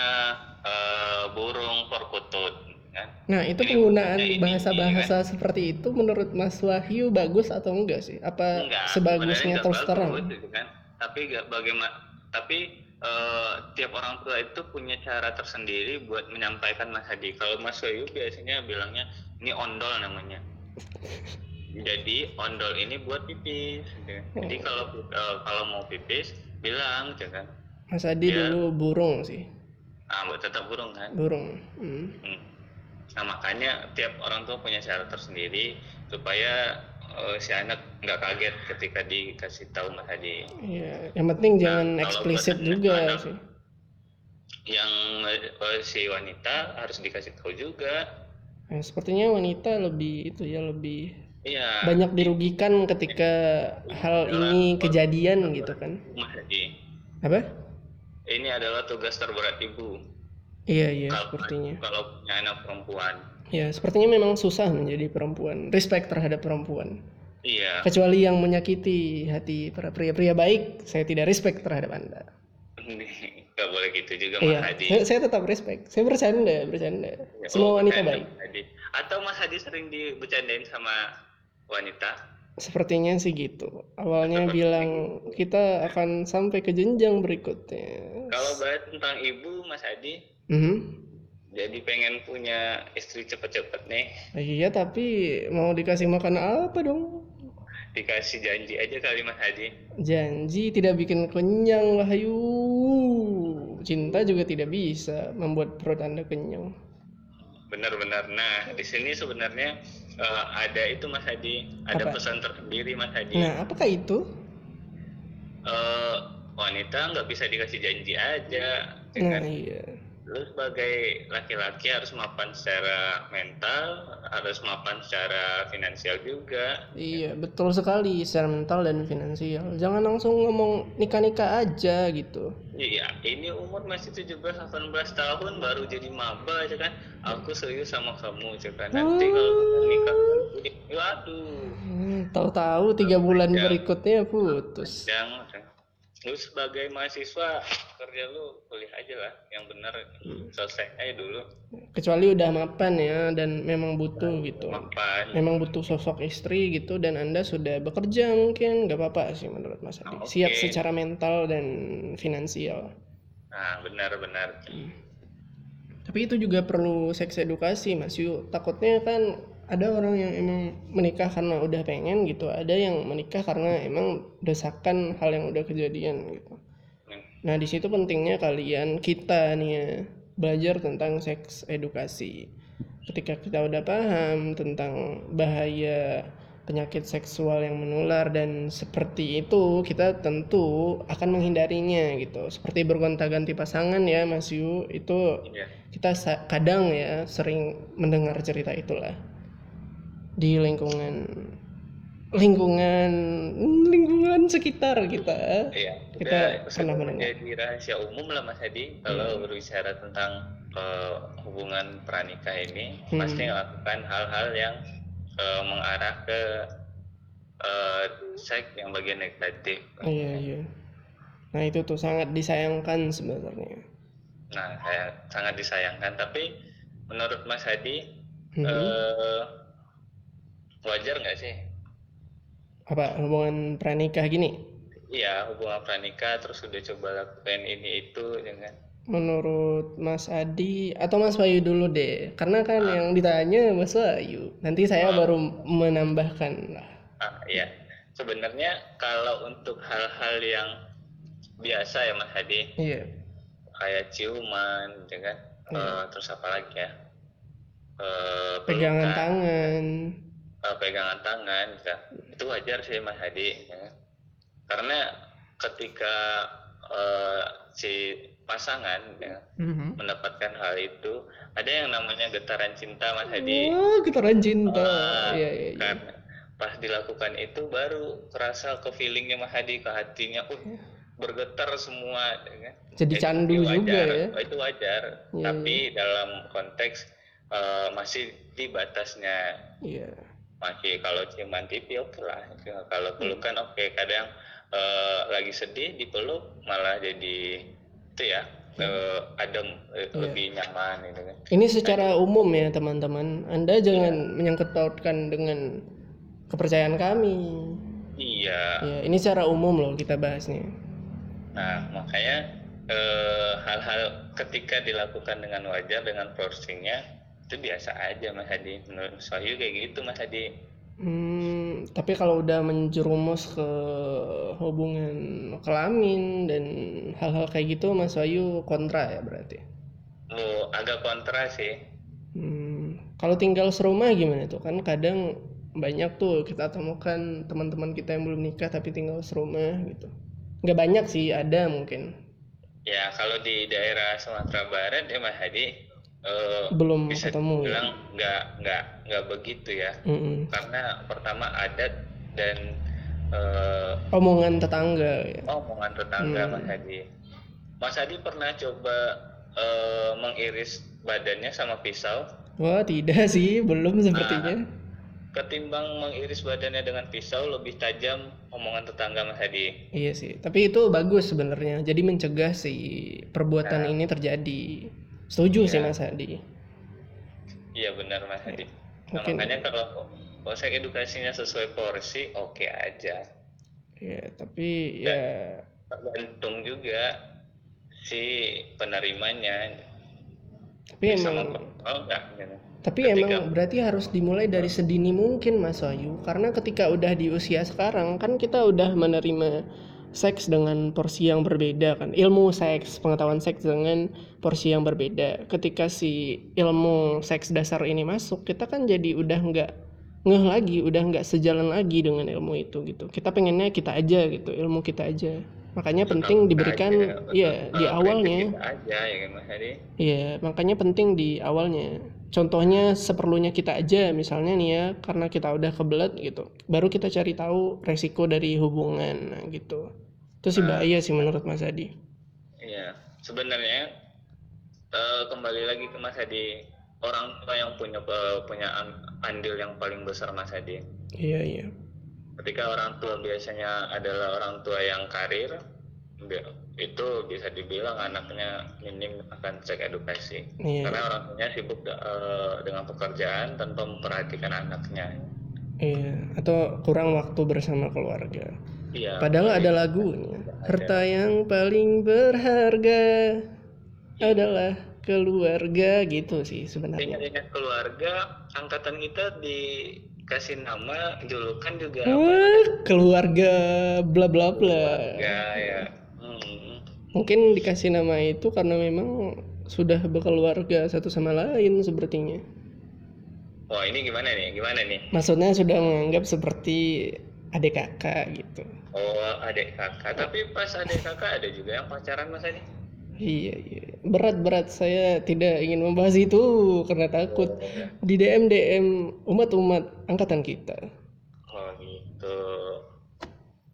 Speaker 2: uh, burung perkutut. Kan
Speaker 1: Nah, itu
Speaker 2: Jadi
Speaker 1: penggunaan bahasa-bahasa seperti itu menurut Mas Wahyu bagus atau enggak sih? Apa
Speaker 2: Enggak,
Speaker 1: sebagusnya terus terang?
Speaker 2: bagus, gitu kan. Tapi enggak bagaimana tapi eh, tiap orang tua itu punya cara tersendiri buat menyampaikan Mas Hadi. Kalau Mas Wahyu biasanya bilangnya ini ondol namanya. Jadi ondol ini buat pipis. gitu. Jadi
Speaker 1: Oh.
Speaker 2: kalau eh, kalau mau pipis bilang, gitu kan.
Speaker 1: Mas Adi
Speaker 2: Iya.
Speaker 1: dulu burung sih,
Speaker 2: Ah, tetap burung kan.
Speaker 1: burung. Hmm.
Speaker 2: Hmm. Nah makanya tiap orang tua punya cara tersendiri supaya eh, si anak nggak kaget ketika dikasih tahu Mas Hadi.
Speaker 1: Iya, yang penting jangan
Speaker 2: kalau
Speaker 1: eksplisit juga
Speaker 2: anak-
Speaker 1: sih.
Speaker 2: Yang eh, si wanita harus dikasih tahu juga.
Speaker 1: Nah, sepertinya wanita lebih itu ya lebih
Speaker 2: Iya.
Speaker 1: banyak dirugikan ketika hal ini kejadian gitu kan.
Speaker 2: Mas Hadi.
Speaker 1: Apa?
Speaker 2: Ini adalah tugas terberat ibu.
Speaker 1: Iya iya
Speaker 2: kalau
Speaker 1: sepertinya.
Speaker 2: kalau punya anak perempuan.
Speaker 1: Ya sepertinya memang susah menjadi perempuan. Respect terhadap perempuan.
Speaker 2: Iya.
Speaker 1: Kecuali yang menyakiti hati para pria-pria baik, saya tidak respect terhadap anda. <laughs>
Speaker 2: Gak boleh gitu juga Mas
Speaker 1: Iya,
Speaker 2: Hadi.
Speaker 1: saya, saya tetap respect. Saya bercanda, bercanda.
Speaker 2: Ya,
Speaker 1: Semua
Speaker 2: oh,
Speaker 1: wanita
Speaker 2: bercanda,
Speaker 1: baik.
Speaker 2: Hadi. Atau Mas Hadi sering dibecandain sama wanita?
Speaker 1: Sepertinya sih gitu. Awalnya bilang kita akan sampai ke jenjang berikutnya.
Speaker 2: Kalau bahas tentang ibu, Mas Hadi,
Speaker 1: Mhm.
Speaker 2: jadi pengen punya istri cepet-cepet nih.
Speaker 1: Iya, tapi mau dikasih makan apa dong?
Speaker 2: Dikasih janji aja kali Mas Hadi.
Speaker 1: Janji tidak bikin kenyang, Wahyu. Cinta juga tidak bisa membuat perut Anda kenyang.
Speaker 2: Benar-benar. Nah, di sini sebenarnya eh, ada itu Mas Hadi, ada
Speaker 1: Apa?
Speaker 2: pesan tersendiri Mas Hadi.
Speaker 1: Nah, apakah itu?
Speaker 2: Eh, wanita nggak bisa dikasih janji aja,
Speaker 1: Nah,
Speaker 2: kan?
Speaker 1: iya.
Speaker 2: Lu sebagai laki-laki harus mapan secara mental, harus mapan secara finansial juga.
Speaker 1: Iya, betul sekali secara mental dan finansial. Jangan langsung ngomong nikah-nikah aja gitu.
Speaker 2: Iya, ini umur masih 17-18 tahun baru jadi maba aja kan. Aku serius sama kamu aja kan. Nanti kalau kita nikah waduh,
Speaker 1: Hmm, tahu-tahu tiga bulan
Speaker 2: Ya.
Speaker 1: berikutnya putus.
Speaker 2: jangan. Lu sebagai mahasiswa kerja lu kuliah aja lah, yang benar selesai aja dulu.
Speaker 1: Kecuali udah mapan ya dan memang butuh gitu.
Speaker 2: Mapan.
Speaker 1: Memang butuh sosok istri gitu dan Anda sudah bekerja mungkin nggak apa-apa sih menurut Mas Adi.
Speaker 2: Oke.
Speaker 1: Siap secara mental dan finansial.
Speaker 2: Nah, benar-benar.
Speaker 1: Tapi itu juga perlu seks edukasi Mas Yu. Takutnya kan ada orang yang emang menikah karena udah pengen gitu, ada yang menikah karena emang desakan hal yang udah kejadian gitu.
Speaker 2: Hmm.
Speaker 1: Nah, di situ pentingnya kalian kita nih ya belajar tentang seks edukasi. Ketika kita udah paham tentang bahaya penyakit seksual yang menular dan seperti itu, kita tentu akan menghindarinya gitu. Seperti bergonta-ganti pasangan ya, Mas Yu, itu
Speaker 2: Iya.
Speaker 1: kita kadang ya sering mendengar cerita itulah di lingkungan lingkungan lingkungan sekitar kita.
Speaker 2: Iya,
Speaker 1: Kita
Speaker 2: udah
Speaker 1: pernah mendengar.
Speaker 2: menjadi rahasia umum lah Mas Hadi kalau berbicara tentang eh, hubungan pranikah ini
Speaker 1: Hmm.
Speaker 2: pasti melakukan hal-hal yang eh, mengarah ke eh, seks yang bagian negatif.
Speaker 1: Iya iya. Nah itu tuh sangat disayangkan sebenarnya.
Speaker 2: Nah, saya sangat disayangkan. Tapi menurut Mas Hadi
Speaker 1: Mhm.
Speaker 2: eh, wajar nggak sih?
Speaker 1: Apa hubungan pranikah gini?
Speaker 2: Iya, hubungan pranikah terus udah coba lakukan ini itu dengan
Speaker 1: Menurut Mas Adi atau Mas Bayu dulu deh, karena kan yang ditanya Mas Bayu. Nanti saya baru menambahkan lah.
Speaker 2: Ah, iya. Sebenarnya kalau untuk hal-hal yang biasa ya Mas Hadi,
Speaker 1: Iya.
Speaker 2: kayak ciuman, ya kan? Eh, terus apa lagi ya? Eh,
Speaker 1: Pegangan tangan.
Speaker 2: Eh, pegangan tangan, ya. itu wajar sih Mas Hadi. ya? Karena ketika eh, si pasangan ya,
Speaker 1: Mhm.
Speaker 2: mendapatkan hal itu, ada yang namanya getaran cinta Mas Hadi.
Speaker 1: Oh, getaran cinta.
Speaker 2: Ah,
Speaker 1: Iya iya. iya.
Speaker 2: kan pas dilakukan itu baru kerasa ke feelingnya Mas Hadi ke hatinya uh bergetar semua ya kan?
Speaker 1: Jadi
Speaker 2: Itu
Speaker 1: candu
Speaker 2: wajar,
Speaker 1: juga ya.
Speaker 2: itu wajar
Speaker 1: Iya,
Speaker 2: tapi dalam konteks eh, masih di batasnya
Speaker 1: Iya.
Speaker 2: Masih kalau ciuman pipi oke lah kalau
Speaker 1: Hmm.
Speaker 2: pelukan oke kadang eh, lagi sedih dipeluk malah jadi itu ya eh, adem eh,
Speaker 1: Iya.
Speaker 2: lebih nyaman gitu kan
Speaker 1: Ini secara umum ya teman-teman. Anda jangan menyangkut pautkan dengan kepercayaan kami.
Speaker 2: iya
Speaker 1: Ya, ini secara umum loh kita bahasnya.
Speaker 2: nah makanya eh, hal-hal ketika dilakukan dengan wajar dengan porsinya itu biasa aja Mas Hadi menurut saya kayak gitu Mas Hadi
Speaker 1: Hmm, tapi kalau udah menjerumus ke hubungan kelamin dan hal-hal kayak gitu Mas Wahyu kontra ya berarti.
Speaker 2: lu agak kontra sih
Speaker 1: Hmm, kalau tinggal serumah gimana tuh? Kan kadang banyak tuh kita temukan teman-teman kita yang belum nikah tapi tinggal serumah gitu. Nggak banyak sih, ada mungkin.
Speaker 2: ya kalau di daerah Sumatera Barat ya Mas Hadi eh,
Speaker 1: Belum
Speaker 2: bisa
Speaker 1: ketemu
Speaker 2: dibilang nggak nggak nggak begitu ya
Speaker 1: Mm-mm.
Speaker 2: karena pertama adat dan eh,
Speaker 1: Omongan tetangga ya.
Speaker 2: omongan tetangga
Speaker 1: Hmm.
Speaker 2: Mas Hadi. Mas Hadi pernah coba eh, mengiris badannya sama pisau
Speaker 1: Wah, tidak sih, belum sepertinya.
Speaker 2: ketimbang mengiris badannya dengan pisau lebih tajam omongan tetangga Mas Hadi.
Speaker 1: Iya sih, tapi itu bagus sebenarnya. Jadi mencegah si perbuatan
Speaker 2: Nah.
Speaker 1: ini terjadi. Setuju sih
Speaker 2: Iya.
Speaker 1: Mas Hadi.
Speaker 2: Iya benar Mas Hadi. Nah,
Speaker 1: Mungkin-
Speaker 2: makanya kalau konsep edukasinya sesuai porsi oke aja.
Speaker 1: Ya, tapi ya
Speaker 2: Tergantung juga si penerimanya
Speaker 1: tapi
Speaker 2: bisa
Speaker 1: emang
Speaker 2: mengontrol nggak gitu.
Speaker 1: tapi
Speaker 2: Ketika-
Speaker 1: emang berarti harus dimulai dari sedini mungkin Mas Wahyu. Karena ketika udah di usia sekarang kan kita udah menerima seks dengan porsi yang berbeda kan. Ilmu seks, pengetahuan seks dengan porsi yang berbeda. Ketika si ilmu seks dasar ini masuk, kita kan jadi udah nggak ngeh lagi, udah nggak sejalan lagi dengan ilmu itu gitu. Kita pengennya kita aja gitu, ilmu kita aja. Makanya penting diberikan
Speaker 2: Aja, betul.
Speaker 1: ya di awalnya.
Speaker 2: aja ya kan Mas Hadi.
Speaker 1: Iya, makanya penting di awalnya. Contohnya seperlunya kita aja, misalnya nih ya, karena kita udah kebelet gitu. Baru kita cari tahu resiko dari hubungan, nah, gitu. Itu sih
Speaker 2: Nah.
Speaker 1: bahaya sih menurut Mas Adi.
Speaker 2: Iya, sebenarnya eh, kembali lagi ke Mas Hadi, orang tua yang punya eh, punya an- andil yang paling besar Mas Hadi.
Speaker 1: Iya, iya.
Speaker 2: Ketika orang tua biasanya adalah orang tua yang karir, itu bisa dibilang anaknya minim akan seks edukasi.
Speaker 1: Iya.
Speaker 2: Karena orang tuanya sibuk eh, dengan pekerjaan tanpa memperhatikan anaknya.
Speaker 1: Iya, atau kurang waktu bersama keluarga.
Speaker 2: Iya.
Speaker 1: Padahal ada lagunya. Harta yang paling berharga adalah keluarga gitu sih sebenarnya.
Speaker 2: Ingat-ingat keluarga, angkatan kita dikasih nama julukan juga
Speaker 1: Wah, keluarga bla bla bla.
Speaker 2: ya ya.
Speaker 1: Mungkin dikasih nama itu karena memang sudah berkeluarga satu sama lain sepertinya.
Speaker 2: Wah ini gimana nih? Gimana nih?
Speaker 1: Maksudnya sudah menganggap seperti adik kakak gitu.
Speaker 2: Oh adik kakak. Tapi pas adik kakak ada juga yang pacaran mas Adi?
Speaker 1: Iya, iya. Berat-berat saya tidak ingin membahas itu karena takut di DM DM umat-umat angkatan kita.
Speaker 2: Oh gitu.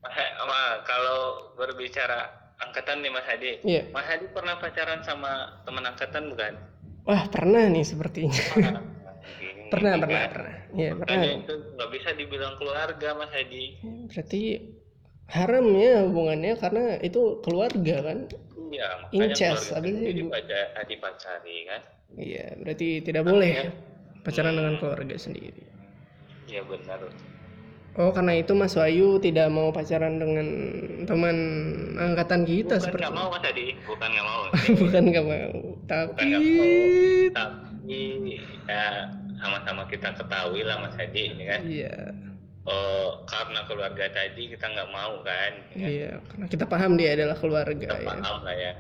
Speaker 2: <laughs> Ma, kalau berbicara angkatan nih Mas Hadi,
Speaker 1: Iya.
Speaker 2: Mas Hadi pernah pacaran sama teman angkatan bukan?
Speaker 1: Wah, pernah nih sepertinya. <laughs> Pernah,
Speaker 2: juga. <laughs>
Speaker 1: pernah, pernah. Iya, pernah.
Speaker 2: Makanya itu nggak bisa dibilang keluarga Mas Hadi.
Speaker 1: Berarti haram ya hubungannya karena itu keluarga kan?
Speaker 2: Iya,
Speaker 1: Incest,
Speaker 2: sendiri dipaca- dipacari kan?
Speaker 1: Iya, berarti tidak boleh pacaran dengan keluarga sendiri.
Speaker 2: Iya benar.
Speaker 1: Oh, karena itu Mas Wahyu tidak mau pacaran dengan teman angkatan kita
Speaker 2: Bukan
Speaker 1: seperti
Speaker 2: nggak mau Mas Hadi, <laughs> bukan nggak mau.
Speaker 1: bukan nggak mau, tapi
Speaker 2: nggak mau. Tapi ya sama-sama kita ketahui lah Mas Hadi, ini kan?
Speaker 1: iya,
Speaker 2: Oh, karena keluarga tadi kita nggak mau kan? Ya,
Speaker 1: iya, karena kita paham dia adalah keluarga
Speaker 2: kita
Speaker 1: ya.
Speaker 2: paham lah ya.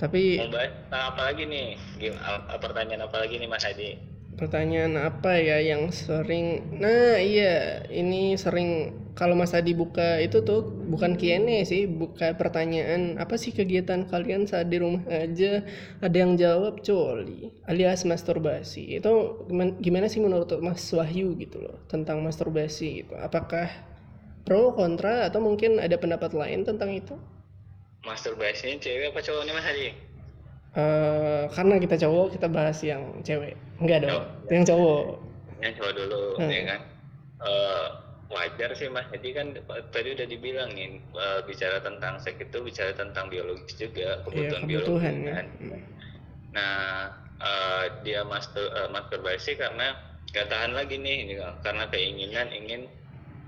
Speaker 1: Tapi
Speaker 2: Mau bahas apa lagi nih? Gim- Pertanyaan apa lagi nih Mas Hadi?
Speaker 1: Pertanyaan apa ya yang sering nah iya ini sering kalau Mas Adi buka itu tuh bukan Q&A sih buka pertanyaan apa sih kegiatan kalian saat di rumah aja? Ada yang jawab coli alias masturbasi. Itu gimana, gimana sih menurut Mas Wahyu gitu loh tentang masturbasi gitu? Apakah pro kontra atau mungkin ada pendapat lain tentang itu?
Speaker 2: Masturbasinya cewek apa cowok nih Mas Hadi?
Speaker 1: Eh, karena kita cowok kita bahas yang cewek enggak dong
Speaker 2: Cowok.
Speaker 1: yang cowok
Speaker 2: Yang cowok dulu,
Speaker 1: Hmm.
Speaker 2: ya kan? Eh, wajar sih mas jadi kan tadi udah dibilangin uh, bicara tentang seks itu bicara tentang biologis juga
Speaker 1: Iya,
Speaker 2: kebutuhan,
Speaker 1: kebutuhan
Speaker 2: biologis
Speaker 1: ya.
Speaker 2: kan
Speaker 1: Hmm.
Speaker 2: nah uh, dia master uh, masturbasi karena gak tahan lagi nih karena keinginan ingin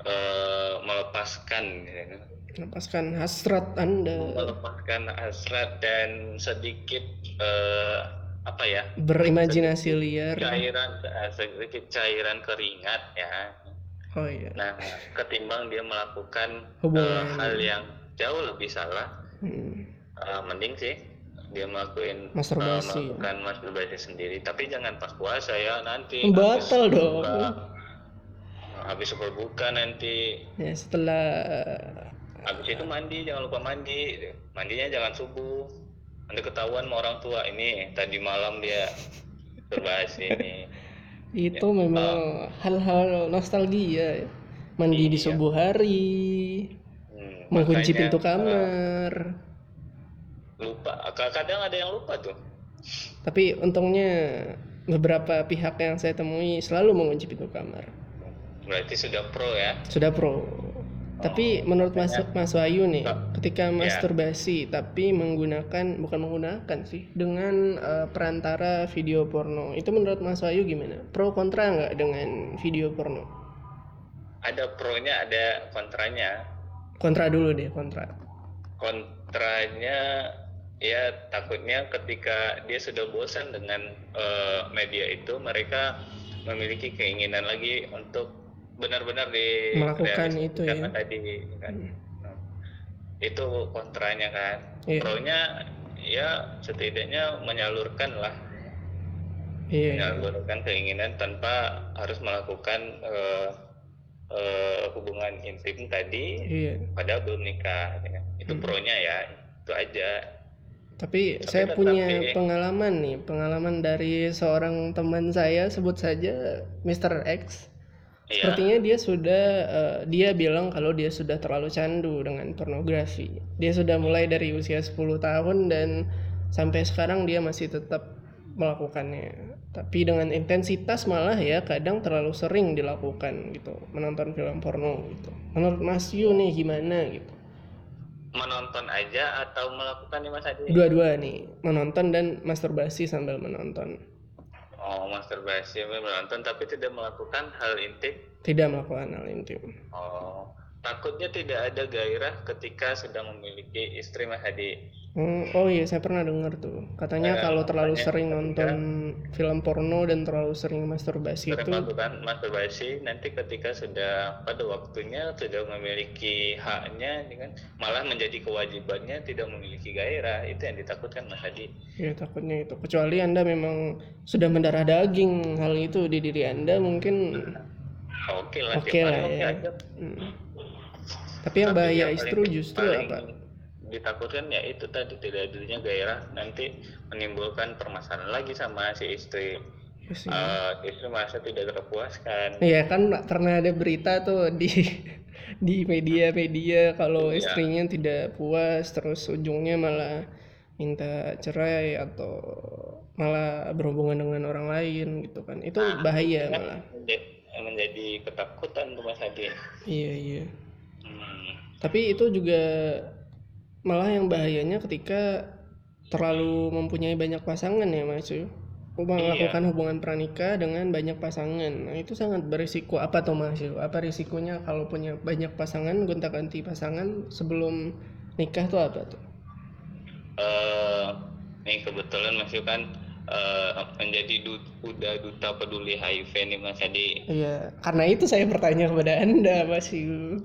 Speaker 2: uh, melepaskan gitu kan.
Speaker 1: Lepaskan hasrat Anda
Speaker 2: melepaskan hasrat dan sedikit eh, apa ya
Speaker 1: berimajinasi liar.
Speaker 2: cairan eh, sedikit cairan keringat ya
Speaker 1: Oh iya.
Speaker 2: nah ketimbang dia melakukan
Speaker 1: Hubungan.
Speaker 2: hal yang jauh lebih salah
Speaker 1: Hmm.
Speaker 2: eh, mending sih dia melakukan
Speaker 1: Masturbasi.
Speaker 2: melakukan masturbasi sendiri tapi jangan pas puasa ya nanti
Speaker 1: Batal dong.
Speaker 2: habis berbuka nanti
Speaker 1: Ya setelah
Speaker 2: habis itu mandi jangan lupa mandi mandinya jangan subuh nanti ketahuan sama orang tua ini tadi malam dia berbahas ini <laughs>
Speaker 1: itu memang hal-hal nostalgia ya. Mandi di
Speaker 2: Iya.
Speaker 1: subuh hari,
Speaker 2: Hmm,
Speaker 1: mengunci
Speaker 2: makanya,
Speaker 1: pintu
Speaker 2: eh,
Speaker 1: kamar.
Speaker 2: lupa Ka- kadang ada yang lupa tuh
Speaker 1: Tapi untungnya beberapa pihak yang saya temui selalu mengunci pintu kamar.
Speaker 2: berarti sudah pro ya
Speaker 1: Sudah pro. Tapi menurut Mas, Mas Wahyu nih,
Speaker 2: Ya.
Speaker 1: ketika masturbasi tapi menggunakan bukan menggunakan sih dengan eh, perantara video porno, itu menurut Mas Wahyu gimana? Pro kontra nggak dengan video porno?
Speaker 2: ada pronya ada kontranya
Speaker 1: Kontra dulu deh, kontra.
Speaker 2: kontranya ya takutnya ketika dia sudah bosan dengan eh, media itu mereka memiliki keinginan lagi untuk benar-benar di
Speaker 1: Melakukan itu ya.
Speaker 2: tadi kan Nah, itu kontranya kan
Speaker 1: Iya.
Speaker 2: pronya ya setidaknya menyalurkan lah
Speaker 1: Iya.
Speaker 2: menyalurkan keinginan tanpa harus melakukan eh, eh, hubungan intim tadi
Speaker 1: Iya.
Speaker 2: padahal belum nikah ya kan. itu
Speaker 1: Hmm.
Speaker 2: pronya ya itu aja
Speaker 1: Tapi,
Speaker 2: Tapi
Speaker 1: saya punya pengalaman nih, pengalaman dari seorang teman saya sebut saja Mr. X.
Speaker 2: Iya.
Speaker 1: Sepertinya dia sudah eh, dia bilang kalau dia sudah terlalu candu dengan pornografi. Dia sudah mulai dari usia 10 tahun dan sampai sekarang dia masih tetap melakukannya. Tapi dengan intensitas malah ya kadang terlalu sering dilakukan gitu, menonton film porno gitu. Menurut Mas Yu nih gimana gitu?
Speaker 2: menonton aja atau melakukan nih mas Adi
Speaker 1: Dua-dua nih, menonton dan masturbasi sambil menonton.
Speaker 2: Oh masturbasi menonton tapi tidak melakukan hal intim
Speaker 1: Tidak melakukan hal intim.
Speaker 2: oh takutnya tidak ada gairah ketika sedang memiliki istri mas Adi
Speaker 1: Hmm, oh iya, saya pernah dengar tuh. Katanya
Speaker 2: Eh,
Speaker 1: kalau terlalu sering
Speaker 2: ketika-
Speaker 1: nonton film porno dan terlalu sering masturbasi itu,
Speaker 2: melakukan masturbasi nanti ketika sudah pada waktunya sudah memiliki haknya ya kan, malah menjadi kewajibannya tidak memiliki gairah itu yang ditakutkan mas Adi
Speaker 1: ya takutnya itu. Kecuali anda memang sudah mendarah daging hal itu di diri anda, mungkin
Speaker 2: oke lah
Speaker 1: Oke
Speaker 2: tiap
Speaker 1: lah ya.
Speaker 2: oke aja.
Speaker 1: hmm. Tapi yang
Speaker 2: Tapi
Speaker 1: bahaya
Speaker 2: yang
Speaker 1: istri
Speaker 2: paling-
Speaker 1: justru
Speaker 2: paling
Speaker 1: apa?
Speaker 2: ditakutkan ya itu tadi tidak adanya gairah nanti menimbulkan permasalahan lagi sama si istri
Speaker 1: Ya.
Speaker 2: Eh, istri merasa tidak terpuaskan
Speaker 1: Iya kan pernah ada berita tuh di <laughs> di media-media kalau
Speaker 2: Iya.
Speaker 1: istrinya tidak puas terus ujungnya malah minta cerai atau malah berhubungan dengan orang lain gitu kan itu
Speaker 2: Ah,
Speaker 1: bahaya
Speaker 2: Kan
Speaker 1: malah
Speaker 2: menjadi, ketakutan tuh mas Adi
Speaker 1: iya iya tapi itu juga malah yang bahayanya ketika terlalu mempunyai banyak pasangan ya mas Yu melakukan hubungan pranikah dengan banyak pasangan. Nah itu sangat berisiko. Apa tuh mas Yu apa risikonya kalau punya banyak pasangan gonta ganti pasangan sebelum nikah tuh apa tuh?
Speaker 2: Eh, nih kebetulan Mas Yu kan eh, menjadi du- udah duta peduli HIV nih Mas Adi.
Speaker 1: Iya karena itu saya bertanya kepada anda mas Yu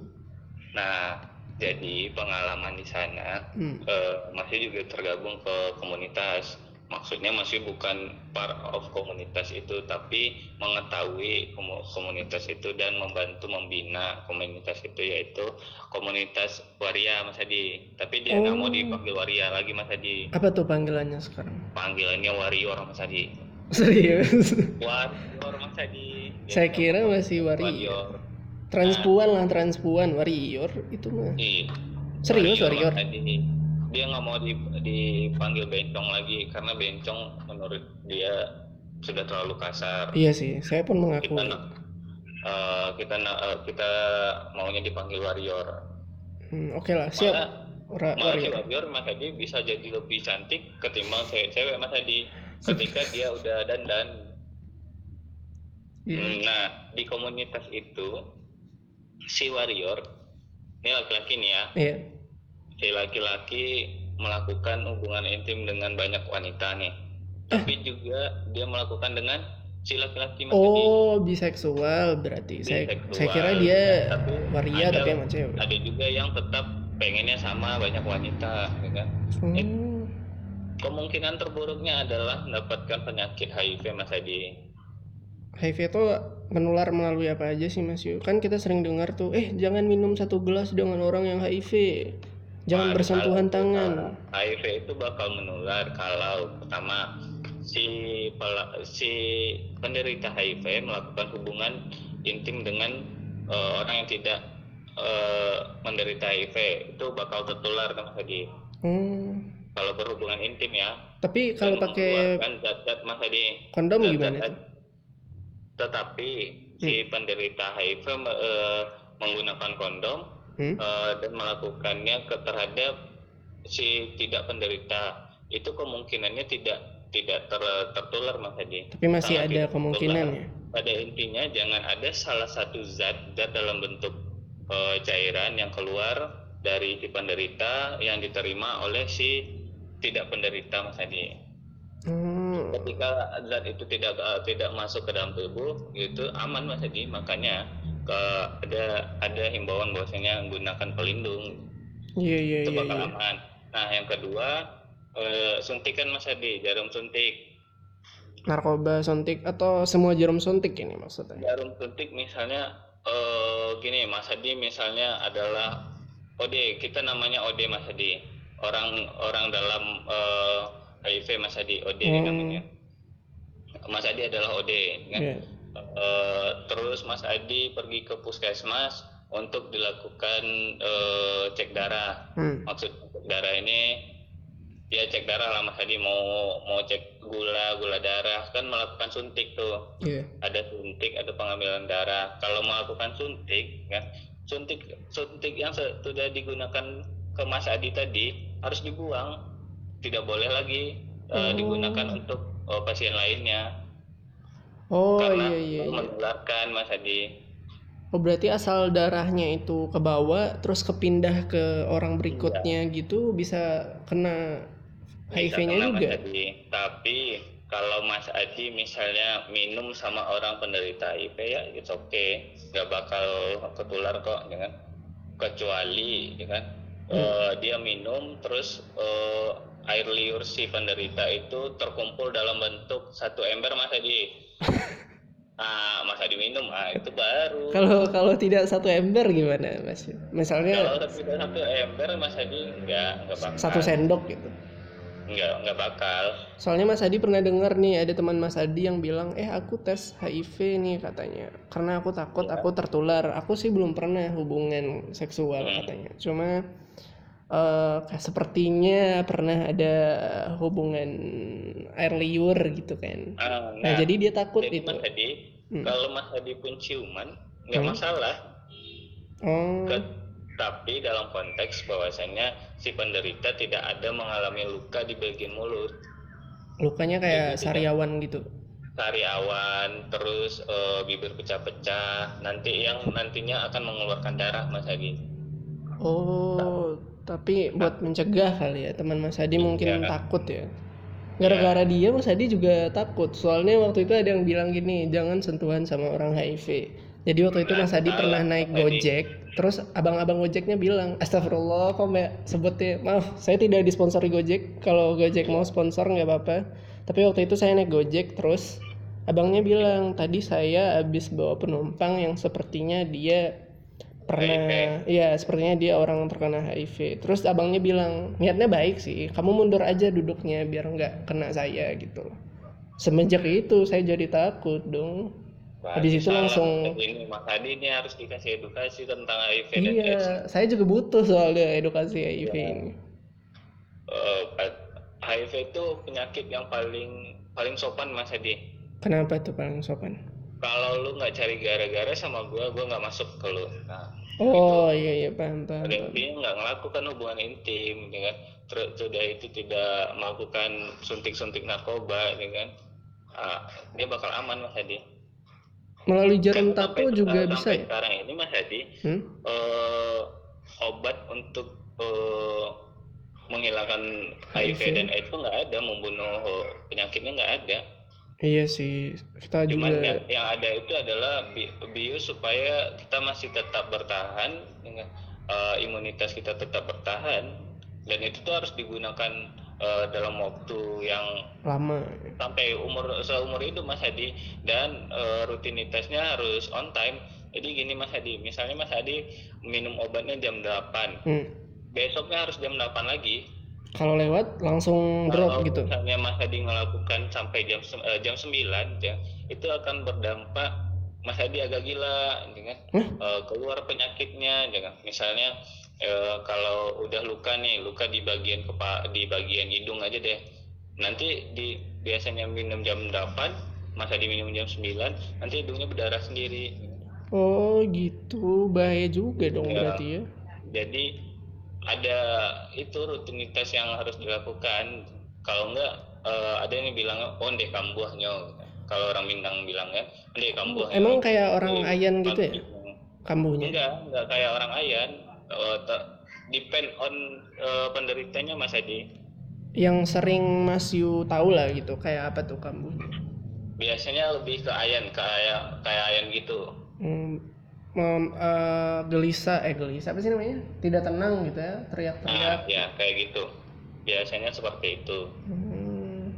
Speaker 2: nah jadi pengalaman di sana
Speaker 1: Hmm.
Speaker 2: eh, masih juga tergabung ke komunitas. Maksudnya masih bukan part of komunitas itu tapi mengetahui komu- komunitas itu dan membantu membina komunitas itu yaitu komunitas waria Mas Adi. Tapi dia nggak mau
Speaker 1: Oh.
Speaker 2: dipanggil waria lagi Mas Adi.
Speaker 1: Apa tuh panggilannya sekarang?
Speaker 2: Panggilannya warrior Mas Adi. <laughs>
Speaker 1: Serius?
Speaker 2: Warrior Mas Adi. Dia
Speaker 1: saya kira
Speaker 2: mau
Speaker 1: masih warrior
Speaker 2: warrior
Speaker 1: transpuan lah transpuan warrior itu mah
Speaker 2: Iya.
Speaker 1: Serius, warrior?
Speaker 2: Adi. dia nggak mau di- dipanggil bencong lagi karena bencong menurut dia sudah terlalu kasar
Speaker 1: iya sih saya pun
Speaker 2: kita
Speaker 1: mengakui
Speaker 2: nak- eh, kita eh, kita maunya dipanggil warrior.
Speaker 1: Hmm, Oke lah, siap.
Speaker 2: Malah,
Speaker 1: Ora-
Speaker 2: malah si
Speaker 1: warrior.
Speaker 2: warrior Mas Adi bisa jadi lebih cantik ketimbang cewek-cewek Mas Adi ketika dia udah dandan.
Speaker 1: Iya.
Speaker 2: Hmm, Nah, di komunitas itu si warrior ini laki-laki nih ya,
Speaker 1: Iya.
Speaker 2: si laki-laki melakukan hubungan intim dengan banyak wanita nih. Tapi juga dia melakukan dengan si laki-laki.
Speaker 1: Oh, biseksual berarti. Saya
Speaker 2: Biseksual.
Speaker 1: saya kira dia
Speaker 2: Tapi
Speaker 1: waria
Speaker 2: ada-
Speaker 1: tapi sama cewek.
Speaker 2: Ada juga yang tetap pengennya sama banyak wanita, ya kan?
Speaker 1: Hmm.
Speaker 2: Kemungkinan terburuknya adalah mendapatkan penyakit HIV Mas Adi.
Speaker 1: HIV itu menular melalui apa aja sih Mas Yu? Kan kita sering dengar tuh, eh jangan minum satu gelas dengan orang yang HIV. Jangan
Speaker 2: Nah,
Speaker 1: bersentuhan
Speaker 2: kalau-
Speaker 1: tangan.
Speaker 2: HIV itu bakal menular kalau pertama si si penderita HIV melakukan hubungan intim dengan eh, orang yang tidak eh, menderita HIV itu bakal tertular kan Mas Adi.
Speaker 1: Hmm.
Speaker 2: Kalau berhubungan intim ya.
Speaker 1: Tapi kalau pakai
Speaker 2: zat-zat Mas Adi.
Speaker 1: kondom
Speaker 2: Zat-zat-
Speaker 1: gimana tuh?
Speaker 2: Tetapi
Speaker 1: Hmm.
Speaker 2: si penderita HIV eh, menggunakan kondom
Speaker 1: Hmm?
Speaker 2: eh, dan melakukannya ke terhadap si tidak penderita itu kemungkinannya tidak tidak ter- tertular Mas Hadi.
Speaker 1: Tapi masih
Speaker 2: Sangat
Speaker 1: ada kemungkinan ya.
Speaker 2: Pada intinya jangan ada salah satu zat zat dalam bentuk eh, cairan yang keluar dari si penderita yang diterima oleh si tidak penderita Mas Hadi. Ketika zat itu tidak eh, tidak masuk ke dalam tubuh itu aman mas Edi makanya ke ada ada himbauan bahwasanya menggunakan pelindung
Speaker 1: Iya iya
Speaker 2: itu
Speaker 1: iya.
Speaker 2: bakal
Speaker 1: iya.
Speaker 2: aman nah yang kedua eh, suntikan mas Edi jarum suntik
Speaker 1: Narkoba suntik atau semua jarum suntik ini maksudnya?
Speaker 2: jarum suntik misalnya eh, gini mas Edi misalnya adalah OD kita namanya OD mas Edi orang orang dalam eh, HIV mas Adi OD
Speaker 1: Hmm.
Speaker 2: namanya Mas Adi adalah OD kan?
Speaker 1: Iya.
Speaker 2: Eh, terus Mas Adi pergi ke puskesmas untuk dilakukan eh, cek darah.
Speaker 1: Hmm.
Speaker 2: Maksud darah ini ya cek darah lah Mas Adi mau mau cek gula gula darah kan melakukan suntik tuh.
Speaker 1: Iya.
Speaker 2: Ada suntik ada pengambilan darah. Kalau melakukan suntik kan suntik suntik yang sudah digunakan ke Mas Adi tadi harus dibuang. Tidak boleh lagi eh,
Speaker 1: Oh.
Speaker 2: digunakan untuk eh, pasien lainnya
Speaker 1: Oh
Speaker 2: karena
Speaker 1: iya iya. iya.
Speaker 2: menularkan Mas Adi.
Speaker 1: Oh berarti asal darahnya itu ke bawah terus kepindah ke orang berikutnya gitu bisa kena HIV-nya juga.
Speaker 2: Mas Adi. Tapi kalau Mas Adi misalnya minum sama orang penderita HIV ya it's okay, nggak bakal ketular kok, ya kan? Kecuali, ya kan? eh, dia minum terus eh, air liur si penderita itu terkumpul dalam bentuk satu ember Mas Adi. <laughs> Ah, Mas Adi minum, ah itu baru.
Speaker 1: Kalau kalau tidak satu ember gimana Mas? Misalnya
Speaker 2: Kalau tidak satu ember Mas Adi nggak nggak bakal.
Speaker 1: satu sendok gitu.
Speaker 2: Nggak nggak bakal.
Speaker 1: Soalnya Mas Adi pernah dengar nih ada teman Mas Adi yang bilang, eh aku tes HIV nih katanya, karena aku takut
Speaker 2: Iya.
Speaker 1: aku tertular. Aku sih belum pernah hubungan seksual
Speaker 2: Hmm.
Speaker 1: katanya. Cuma eh sepertinya pernah ada hubungan air liur gitu kan.
Speaker 2: Ah,
Speaker 1: Nah jadi dia takut
Speaker 2: jadi
Speaker 1: itu.
Speaker 2: Mas Adi,
Speaker 1: Hmm.
Speaker 2: kalau Mas Adi pun ciuman nggak
Speaker 1: Hmm.
Speaker 2: masalah.
Speaker 1: Oh,
Speaker 2: Ke- tapi dalam konteks bahwasanya si penderita tidak ada mengalami luka di bagian mulut,
Speaker 1: lukanya kayak
Speaker 2: Jadi,
Speaker 1: sariawan gitu.
Speaker 2: sariawan, terus eh, bibir pecah-pecah, nanti yang nantinya akan mengeluarkan darah Mas Adi.
Speaker 1: Oh, tapi buat mencegah kali ya teman Mas Adi mungkin
Speaker 2: Iya.
Speaker 1: takut ya. Gara-gara dia Mas Adi juga takut. Soalnya waktu itu ada yang bilang gini, jangan sentuhan sama orang HIV. Jadi waktu itu Mas Adi
Speaker 2: Nah,
Speaker 1: pernah naik. Gojek, terus abang-abang Gojeknya bilang, Astagfirullah, kok mbak sebutnya, maaf, saya tidak disponsori Gojek. Kalau Gojek mau sponsor nggak apa-apa. Tapi waktu itu saya naik Gojek, terus abangnya bilang, tadi saya habis bawa penumpang yang sepertinya dia pernah iya sepertinya dia orang terkena HIV terus abangnya bilang niatnya baik sih kamu mundur aja duduknya biar nggak kena saya gitu semenjak itu saya jadi takut dong
Speaker 2: Wah,
Speaker 1: Habis itu
Speaker 2: salah,
Speaker 1: langsung-
Speaker 2: Mas Adi. ini Mas Adi ini harus dikasih edukasi tentang HIV dan AIDS.
Speaker 1: iya saya juga butuh soalnya edukasi HIV
Speaker 2: Iya.
Speaker 1: ini
Speaker 2: Eh, HIV itu penyakit yang paling paling sopan Mas Adi.
Speaker 1: kenapa tuh paling sopan
Speaker 2: kalau lu nggak cari gara-gara sama gua gua nggak masuk ke lu nah
Speaker 1: oh iya iya paham paham,
Speaker 2: pada intinya nggak melakukan hubungan intim ya kan? Terus sudah itu tidak melakukan suntik-suntik narkoba ya kan? Ah, dia bakal aman mas Hadi.
Speaker 1: Melalui jarum
Speaker 2: Kan
Speaker 1: tato
Speaker 2: sampai-
Speaker 1: juga
Speaker 2: sampai
Speaker 1: bisa ya?
Speaker 2: sekarang ini mas Hadi
Speaker 1: hmm?
Speaker 2: eh, obat untuk eh, menghilangkan HIV.
Speaker 1: HIV.
Speaker 2: dan AIDS itu nggak ada membunuh eh, penyakitnya nggak ada
Speaker 1: iya sih kita
Speaker 2: cuman
Speaker 1: juga
Speaker 2: yang, yang ada itu adalah bi- bius supaya kita masih tetap bertahan dengan eh, imunitas kita tetap bertahan. Dan itu tuh harus digunakan eh, dalam waktu yang
Speaker 1: lama.
Speaker 2: sampai umur seumur hidup Mas Hadi. Dan eh, rutinitasnya harus on time. Jadi gini Mas Hadi misalnya Mas Hadi minum obatnya jam 8
Speaker 1: hmm.
Speaker 2: besoknya harus jam 8 lagi
Speaker 1: kalau lewat langsung drop
Speaker 2: kalau
Speaker 1: gitu
Speaker 2: misalnya Mas Hadi melakukan sampai jam eh, jam 9 ya, itu akan berdampak Mas Hadi agak gila ya kan?
Speaker 1: Hah?
Speaker 2: Eh, keluar penyakitnya ya kan? misalnya eh, kalau udah luka nih luka di bagian kepa di bagian hidung aja deh nanti di biasanya minum jam 8 Mas Hadi minum jam 9 nanti hidungnya berdarah sendiri
Speaker 1: oh gitu bahaya juga dong
Speaker 2: Ya.
Speaker 1: berarti ya
Speaker 2: jadi ada itu rutinitas yang harus dilakukan. Kalau enggak eh, ada yang bilang oh ndek kambuhnya kalau orang Minang bilangnya ndek kambuhnya
Speaker 1: emang kayak orang ayan gitu ya? Kambuhnya
Speaker 2: enggak enggak kayak orang ayan. Te- depend on eh, penderitanya Mas Adi
Speaker 1: yang sering Mas Yu tahu lah gitu kayak apa tuh kambuhnya
Speaker 2: biasanya lebih ke ayan kayak kayak ayan gitu.
Speaker 1: Hmm, mem- eh, gelisah eh gelisah apa sih namanya tidak tenang gitu ya teriak-teriak
Speaker 2: ya kayak gitu biasanya seperti itu
Speaker 1: Hmm,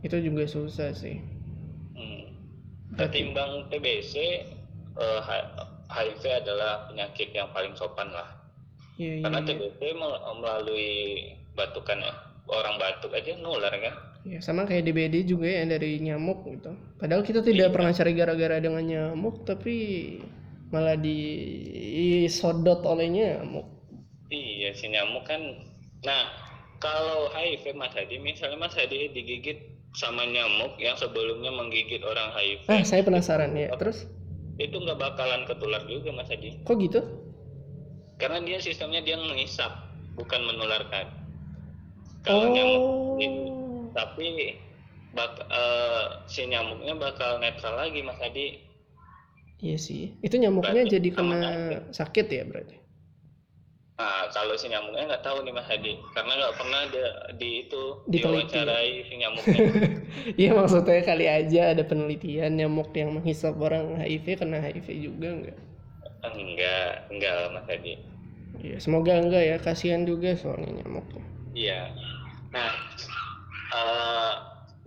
Speaker 1: itu juga susah sih
Speaker 2: Hmm. Ketimbang TBC, eh, H- HIV adalah penyakit yang paling sopan lah.
Speaker 1: iya iya
Speaker 2: Karena
Speaker 1: iya.
Speaker 2: TBC mel- melalui batukan ya. orang batuk aja nular kan.
Speaker 1: Ya, sama kayak DBD juga ya dari nyamuk gitu. Padahal kita tidak
Speaker 2: Iya.
Speaker 1: pernah cari gara-gara dengan nyamuk, tapi malah disodot oleh nyamuk.
Speaker 2: Iya si nyamuk kan. Nah kalau HIV Mas Hadi, misalnya Mas Hadi digigit sama nyamuk yang sebelumnya menggigit orang HIV,
Speaker 1: Ah, saya penasaran ya. Terus
Speaker 2: itu nggak bakalan ketular juga Mas Hadi.
Speaker 1: kok gitu?
Speaker 2: Karena dia sistemnya dia mengisap, bukan menularkan. Kalau nyamuk itu
Speaker 1: Oh.
Speaker 2: tapi bak eh, si nyamuknya bakal netral lagi Mas Adi
Speaker 1: Iya sih. Itu nyamuknya
Speaker 2: Berarti
Speaker 1: jadi kena
Speaker 2: aja.
Speaker 1: sakit ya berarti.
Speaker 2: nah kalau si nyamuknya nggak tahu nih Mas Adi karena nggak pernah ada di itu diwawancarai si nyamuknya <laughs>
Speaker 1: Iya maksudnya kali aja ada penelitian nyamuk yang menghisap orang HIV kena HIV juga enggak?
Speaker 2: enggak enggak Mas Adi
Speaker 1: Iya, semoga enggak ya. Kasihan juga soalnya nyamuk.
Speaker 2: iya nah eh,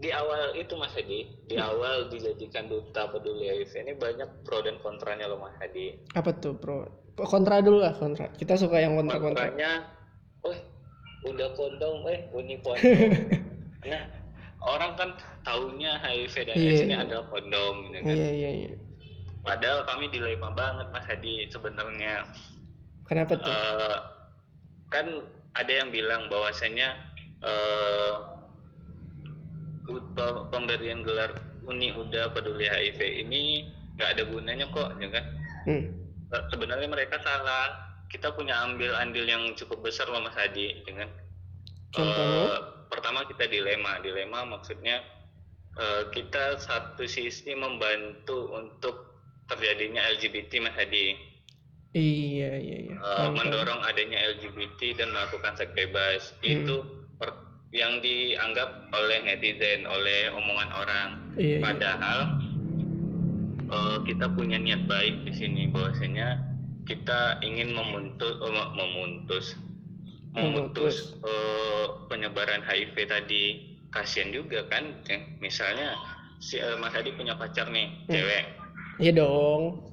Speaker 2: di awal itu Mas Adi di awal dijadikan duta peduli HIV ini banyak pro dan kontranya loh Mas Adi
Speaker 1: Apa tuh, Bro? Kontra dulu lah, kontra. Kita suka yang kontra-kontra.
Speaker 2: kontranya oh udah kondom eh uni kondom <laughs> nah orang kan taunya HIV dan
Speaker 1: Iya.
Speaker 2: AIDS ini adalah kondom gitu kan
Speaker 1: Iya, iya, iya.
Speaker 2: padahal kami dilema banget Mas Hadi sebenarnya
Speaker 1: Kenapa tuh?
Speaker 2: Eh, kan ada yang bilang bahwasanya eh pe- pemberian gelar Uni Uda Peduli HIV ini nggak ada gunanya kok ya kan
Speaker 1: Hmm.
Speaker 2: Se- sebenarnya mereka salah kita punya ambil andil yang cukup besar loh Mas Hadi dengan
Speaker 1: Contohnya?
Speaker 2: Eh, pertama kita dilema dilema maksudnya eh, kita satu sisi membantu untuk terjadinya LGBT Mas Hadi
Speaker 1: Iya, iya, iya. Paham.
Speaker 2: mendorong adanya LGBT dan melakukan seks bebas
Speaker 1: Hmm.
Speaker 2: itu yang dianggap oleh netizen oleh omongan orang
Speaker 1: Iya, iya.
Speaker 2: padahal eh, kita punya niat baik di sini bahwasanya kita ingin memutus eh, mem- memutus memutus eh, penyebaran HIV tadi kasihan juga kan ya. misalnya si eh, Mas Adi punya pacar nih
Speaker 1: Hmm.
Speaker 2: cewek
Speaker 1: Iya dong.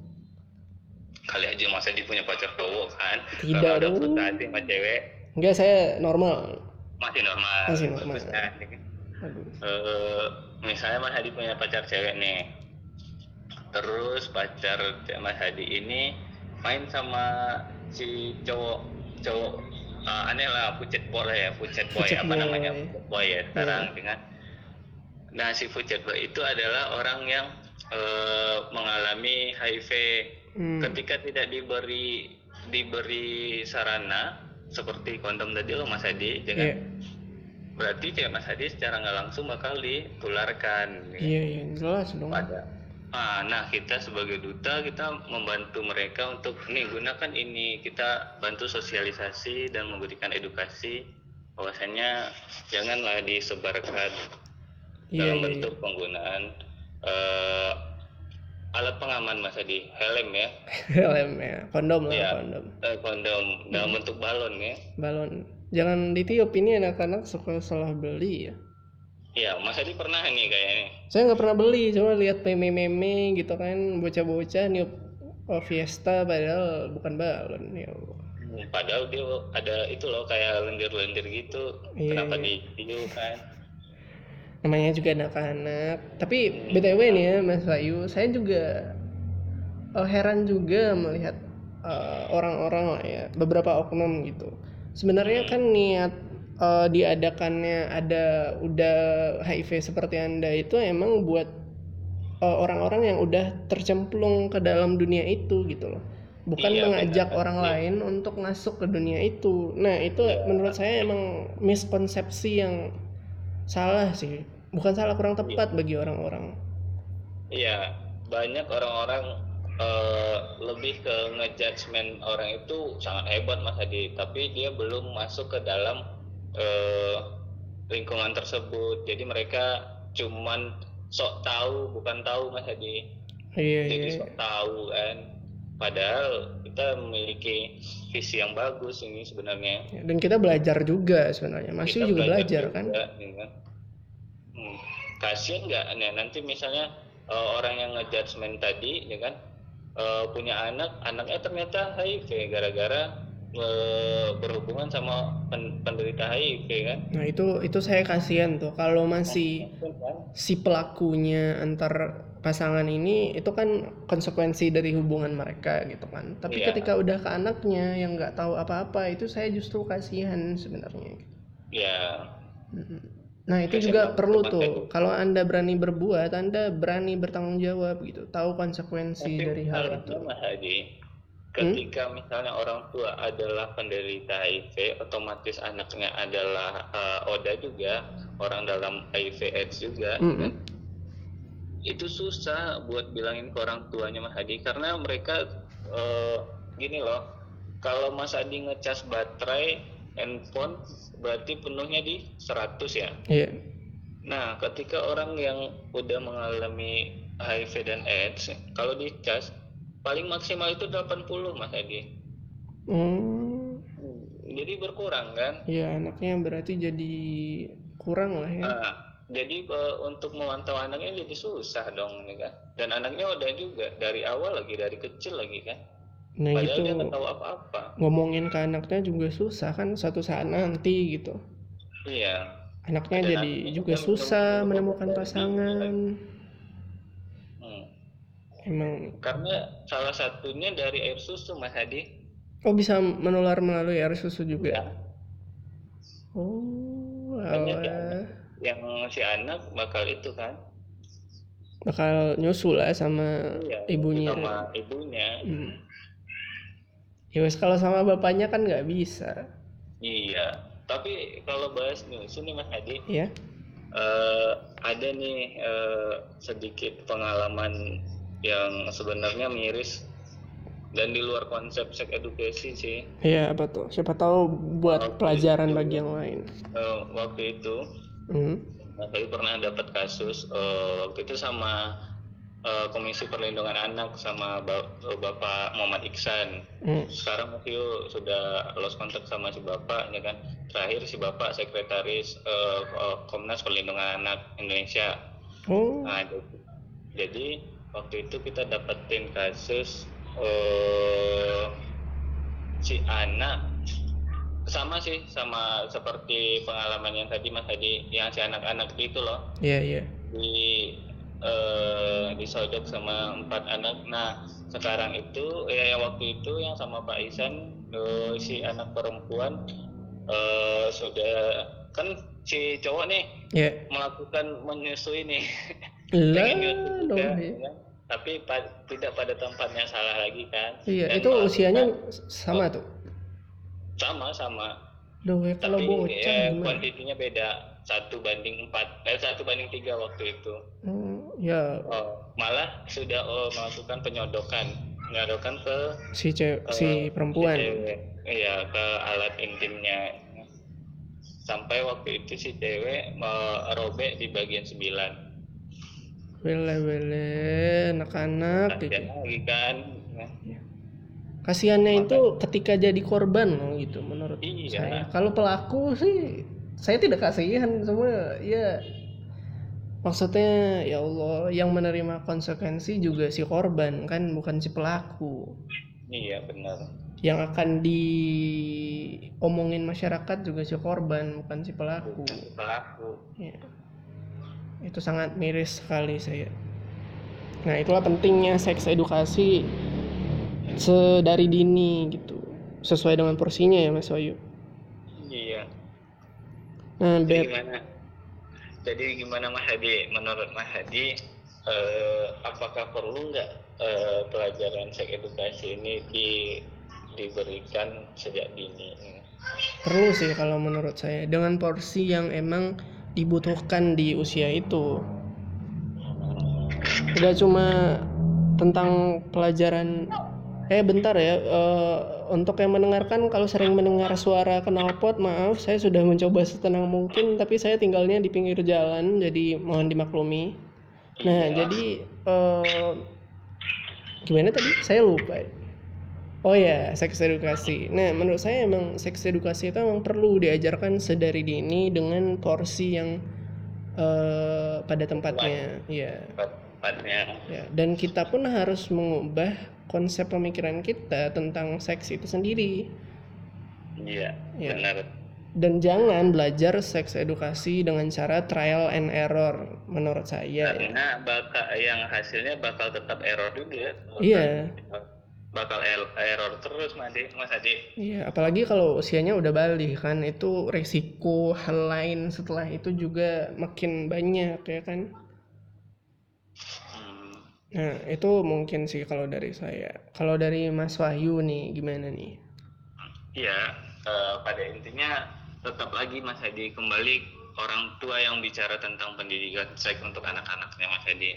Speaker 2: kali aja Mas Adi punya pacar cowok kan
Speaker 1: Tidak
Speaker 2: Kalau ada
Speaker 1: dong.
Speaker 2: sama cewek
Speaker 1: Enggak, saya normal.
Speaker 2: Masih normal
Speaker 1: Masih normal.
Speaker 2: Bagus kan, ya kan?
Speaker 1: Aduh.
Speaker 2: Eh, misalnya Mas Hadi punya pacar cewek nih terus pacar Mas Hadi ini main sama si cowok cowok eh, aneh lah pucet boy ya pucet boy
Speaker 1: Pucet
Speaker 2: apa
Speaker 1: boy. Iya.
Speaker 2: namanya pucet boy ya sekarang dengan nah si pucet boy itu adalah orang yang eh, mengalami HIV
Speaker 1: Hmm.
Speaker 2: ketika tidak diberi diberi sarana seperti kondom tadi loh Mas Adi, ya kan?
Speaker 1: Iya.
Speaker 2: berarti ya Mas Adi secara nggak langsung bakal ditularkan. ya.
Speaker 1: Iya, iya, jelas dong.
Speaker 2: pada ah, nah kita sebagai duta kita membantu mereka untuk nih gunakan ini kita bantu sosialisasi dan memberikan edukasi bahwasanya janganlah disebarkan
Speaker 1: Iya,
Speaker 2: dalam
Speaker 1: iya,
Speaker 2: bentuk penggunaan eh, alat pengaman mas Adi helm ya <laughs>
Speaker 1: Helm ya, kondom lah,
Speaker 2: Iya.
Speaker 1: kondom.
Speaker 2: eh, kondom dalam bentuk balon ya
Speaker 1: Balon. Jangan ditiup ini anak-anak suka salah beli ya.
Speaker 2: Iya, Mas Adi pernah nih kayaknya.
Speaker 1: Saya nggak pernah beli, cuma lihat meme-meme gitu kan, bocah-bocah niup oh, Fiesta padahal bukan balon ya. Allah.
Speaker 2: Hmm, Padahal dia ada itu loh kayak lendir-lendir gitu.
Speaker 1: Iya,
Speaker 2: Kenapa
Speaker 1: iya.
Speaker 2: ditiup kan?
Speaker 1: Namanya juga anak-anak tapi btw nih ya Mas Bayu saya juga eh, heran juga melihat eh, orang-orang lah ya beberapa oknum gitu sebenarnya kan niat eh, diadakannya ada udah HIV seperti anda itu emang buat orang-orang yang udah tercemplung ke dalam dunia itu gitu loh bukan
Speaker 2: Iya,
Speaker 1: mengajak
Speaker 2: benar.
Speaker 1: orang
Speaker 2: Iya.
Speaker 1: lain untuk masuk ke dunia itu nah itu menurut saya emang miskonsepsi yang salah sih. Bukan salah kurang tepat bagi orang-orang.
Speaker 2: Iya, banyak orang-orang eh, lebih ke ngejudgment orang itu sangat hebat Mas Adi, tapi dia belum masuk ke dalam eh, lingkungan tersebut. Jadi mereka cuman sok tahu bukan tahu Mas Adi.
Speaker 1: iya
Speaker 2: jadi
Speaker 1: iya.
Speaker 2: sok tahu kan padahal kita memiliki visi yang bagus ini sebenarnya.
Speaker 1: Dan kita belajar juga sebenarnya. Masih
Speaker 2: Kita
Speaker 1: juga belajar kan
Speaker 2: juga, ya kan? Hmm, kasian nggak? Nah, nanti misalnya eh, orang yang ngejudgment tadi ya kan? Eh, punya anak anaknya ternyata HIV gara-gara eh, berhubungan sama pen- penderita HIV kan?
Speaker 1: Nah itu itu saya kasihan tuh. Kalau masih
Speaker 2: Kan?
Speaker 1: si pelakunya antar pasangan ini itu kan konsekuensi dari hubungan mereka gitu kan tapi
Speaker 2: Iya.
Speaker 1: ketika udah ke anaknya yang nggak tahu apa-apa itu saya justru kasihan sebenarnya
Speaker 2: ya
Speaker 1: Mm-mm. Nah itu
Speaker 2: Kasihan
Speaker 1: juga perlu tuh
Speaker 2: itu.
Speaker 1: kalau anda berani berbuat, anda berani bertanggung jawab gitu, tahu konsekuensi
Speaker 2: Tapi
Speaker 1: dari hal itu.
Speaker 2: Mas Hadi, ketika misalnya orang tua adalah penderita HIV, otomatis anaknya adalah eh, ODA juga, orang dalam HIV AIDS juga,
Speaker 1: Mm-mm.
Speaker 2: kan? Itu susah buat bilangin ke orang tuanya Mas Hadi karena mereka eh, gini loh, kalau Mas Hadi ngecas baterai handphone berarti penuhnya di 100 ya.
Speaker 1: Iya.
Speaker 2: Nah, ketika orang yang udah mengalami HIV dan AIDS, kalau dicas paling maksimal itu 80 Mas Adi.
Speaker 1: Hmm,
Speaker 2: Jadi berkurang kan?
Speaker 1: ya anaknya berarti jadi kurang lah ya.
Speaker 2: Nah, jadi eh, untuk memantau anaknya jadi susah dong ya kan? Dan anaknya udah juga dari awal lagi dari kecil lagi kan?
Speaker 1: Nah
Speaker 2: Padahal
Speaker 1: gitu
Speaker 2: dia tahu apa-apa.
Speaker 1: ngomongin ke anaknya juga susah kan suatu saat nanti gitu.
Speaker 2: Iya.
Speaker 1: Anaknya
Speaker 2: Ada
Speaker 1: jadi
Speaker 2: nanti
Speaker 1: juga susah
Speaker 2: menemukan
Speaker 1: pasangan.
Speaker 2: Hmm.
Speaker 1: Emang
Speaker 2: Karena salah satunya dari air susu Mas Hadi.
Speaker 1: oh bisa menular melalui air susu
Speaker 2: Ya.
Speaker 1: juga. Oh,
Speaker 2: Banyak ya.
Speaker 1: alah.
Speaker 2: Yang si anak bakal itu kan?
Speaker 1: bakal nyusul lah sama
Speaker 2: Iya,
Speaker 1: ibunya.
Speaker 2: sama ibunya
Speaker 1: Hmm. Ya wes kalau sama bapaknya kan nggak bisa,
Speaker 2: iya tapi kalau bahas nyusu nih mas Adi
Speaker 1: ya?
Speaker 2: eh, ada nih eh, sedikit pengalaman yang sebenarnya miris dan di luar konsep sex education sih
Speaker 1: Iya apa tuh? Siapa tahu buat
Speaker 2: Oke,
Speaker 1: pelajaran
Speaker 2: itu.
Speaker 1: bagi yang lain.
Speaker 2: Eh, waktu itu
Speaker 1: Hmm.
Speaker 2: Nah, saya pernah dapat kasus eh, waktu itu sama eh, Komisi Perlindungan Anak sama Ba- Bapak Muhammad Iksan.
Speaker 1: Hmm.
Speaker 2: Sekarang Matthew sudah lost kontak sama si Bapak ya kan. Terakhir si Bapak sekretaris eh, Komnas Perlindungan Anak Indonesia.
Speaker 1: Oh,
Speaker 2: Nah, jadi, jadi waktu itu kita dapetin kasus eh si anak sama sih sama seperti pengalaman yang tadi Mas Hadi yang si anak-anak itu loh
Speaker 1: iya iya.
Speaker 2: di eh, disodok sama empat anak. Nah sekarang itu ya yang waktu itu yang sama Pak Isan eh, si anak perempuan eh, sudah kan si cowok nih
Speaker 1: Iya.
Speaker 2: melakukan menyusui nih
Speaker 1: dong
Speaker 2: ya kan? tapi pa- tidak pada tempatnya salah lagi kan
Speaker 1: iya
Speaker 2: Dan
Speaker 1: itu usianya
Speaker 2: kita
Speaker 1: sama tuh
Speaker 2: sama sama.
Speaker 1: Duh, ya kalau
Speaker 2: tapi
Speaker 1: bocah
Speaker 2: ya,
Speaker 1: gimana?
Speaker 2: kuantitinya beda. Satu banding empat eh satu banding tiga waktu itu.
Speaker 1: Hmm, ya.
Speaker 2: Oh, malah sudah oh, melakukan penyodokan. Penyodokan ke
Speaker 1: si cewek
Speaker 2: ke
Speaker 1: si perempuan.
Speaker 2: cewek. iya ke alat intimnya. Sampai waktu itu si cewek merobek di bagian sembilan.
Speaker 1: Wele wele anak-anak gitu.
Speaker 2: Lagi
Speaker 1: Kasiannya itu ketika jadi korban gitu menurut
Speaker 2: Iya.
Speaker 1: saya. Kalau pelaku sih saya tidak kasihan semua ya maksudnya ya Allah yang menerima konsekuensi juga si korban kan bukan si pelaku.
Speaker 2: iya benar
Speaker 1: Yang akan diomongin masyarakat juga si korban bukan si pelaku.
Speaker 2: pelaku
Speaker 1: Ya. Itu sangat miris sekali saya. Nah, itulah pentingnya seks edukasi sedari dini gitu. Sesuai dengan porsinya ya Mas Wayu.
Speaker 2: iya.
Speaker 1: Nah,
Speaker 2: jadi
Speaker 1: Beb,
Speaker 2: gimana? Jadi gimana Mas Hadi? Menurut Mas Hadi eh, apakah perlu nggak eh, pelajaran seks edukasi ini di diberikan sejak dini?
Speaker 1: Perlu sih kalau menurut saya. Dengan porsi yang emang dibutuhkan di usia itu. Gak cuma tentang pelajaran eh bentar ya. Eh, untuk yang mendengarkan kalau sering mendengar suara knalpot maaf saya sudah mencoba setenang mungkin tapi saya tinggalnya di pinggir jalan jadi mohon dimaklumi. Nah jadi eh, gimana tadi? Saya lupa. Oh ya seks edukasi. Nah menurut saya emang seks edukasi itu emang perlu diajarkan sedari dini dengan porsi yang eh, pada tempatnya. Ya
Speaker 2: tepatnya
Speaker 1: Ya, dan kita pun harus mengubah konsep pemikiran kita tentang seks itu sendiri.
Speaker 2: iya
Speaker 1: Iya.
Speaker 2: benar
Speaker 1: Dan jangan belajar seks edukasi dengan cara trial and error menurut saya ya.
Speaker 2: karena bakal yang hasilnya bakal tetap error juga
Speaker 1: Iya.
Speaker 2: bakal er- error terus Mas Mas Hadi
Speaker 1: Iya, apalagi kalau usianya udah balik kan itu resiko hal lain setelah itu juga makin banyak ya kan. Nah, itu mungkin sih kalau dari saya. Kalau dari Mas Wahyu nih gimana nih?
Speaker 2: Iya, eh, pada intinya tetap lagi Mas Hadi kembali orang tua yang bicara tentang pendidikan seks untuk anak-anaknya Mas Hadi.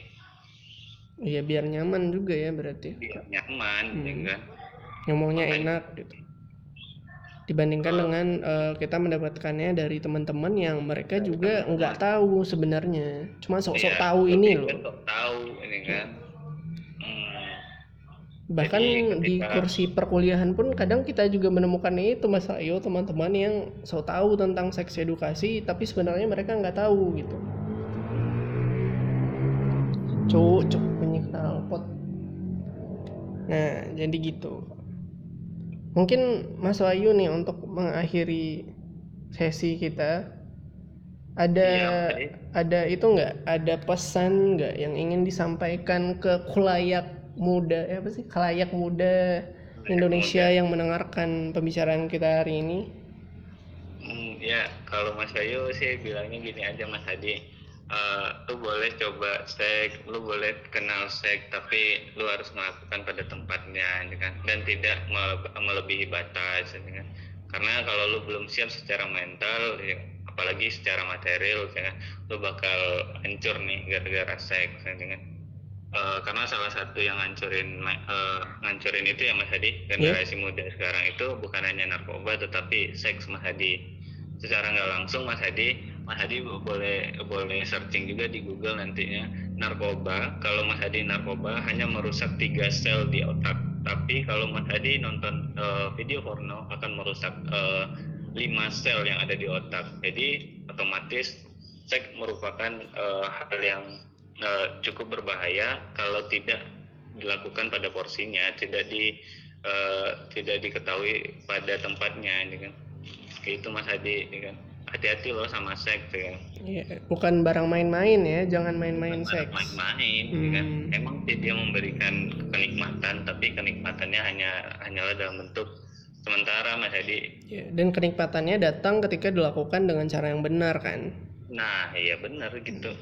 Speaker 1: Iya, biar nyaman juga ya berarti.
Speaker 2: Biar nyaman,
Speaker 1: Hmm.
Speaker 2: ya kan?
Speaker 1: ngomongnya enak gitu dibandingkan dengan eh, kita mendapatkannya dari teman-teman yang mereka juga nggak tahu sebenarnya. Cuma sok-sok
Speaker 2: Iya,
Speaker 1: tahu ini loh.
Speaker 2: sok tahu ini kan. Hmm,
Speaker 1: bahkan
Speaker 2: Jadi
Speaker 1: di kursi perkuliahan pun kadang kita juga menemukan itu mas Ayo teman-teman yang sok tahu tentang seks edukasi tapi sebenarnya mereka nggak tahu gitu. Cuk bunyi knalpot. Nah jadi gitu mungkin Mas Wahyu nih untuk mengakhiri sesi kita. Ada
Speaker 2: Iya, Mas.
Speaker 1: ada itu nggak? Ada pesan nggak yang ingin disampaikan ke kulayak muda ya apa sih? Kelayak muda Indonesia yang mendengarkan pembicaraan kita hari ini?
Speaker 2: Hmm, ya kalau Mas Ayu sih bilangnya gini aja Mas Hadi. Eh, lu boleh coba seks, lu boleh kenal seks, tapi lu harus melakukan pada tempatnya, ya kan? Dan tidak mele- melebihi batas, ya kan? Karena kalau lu belum siap secara mental, ya, apalagi secara material, ya kan? Lu bakal hancur nih gara-gara seks, ya kan? Eh, karena salah satu yang ngancurin eh, ngancurin itu ya Mas Hadi generasi muda sekarang itu bukan hanya narkoba tetapi seks Mas Hadi secara nggak langsung Mas Hadi Mas Hadi boleh boleh searching juga di Google nantinya. Narkoba kalau Mas Hadi narkoba hanya merusak tiga sel di otak. Tapi kalau Mas Hadi nonton eh, video porno akan merusak eh, lima sel yang ada di otak. Jadi otomatis seks merupakan eh, hal yang eh, cukup berbahaya kalau tidak dilakukan pada porsinya tidak di eh, tidak diketahui pada tempatnya ya kan. Kayak itu Mas Hadi ya kan hati-hati loh sama seks ya. Kan
Speaker 1: Iya, bukan barang main-main ya jangan main-main seks.
Speaker 2: main-main ya kan?
Speaker 1: Hmm.
Speaker 2: emang sih dia memberikan kenikmatan tapi kenikmatannya hanya hanyalah dalam bentuk sementara Mas Hadi.
Speaker 1: Ya, dan kenikmatannya datang ketika dilakukan dengan cara yang benar kan?
Speaker 2: Nah iya benar gitu.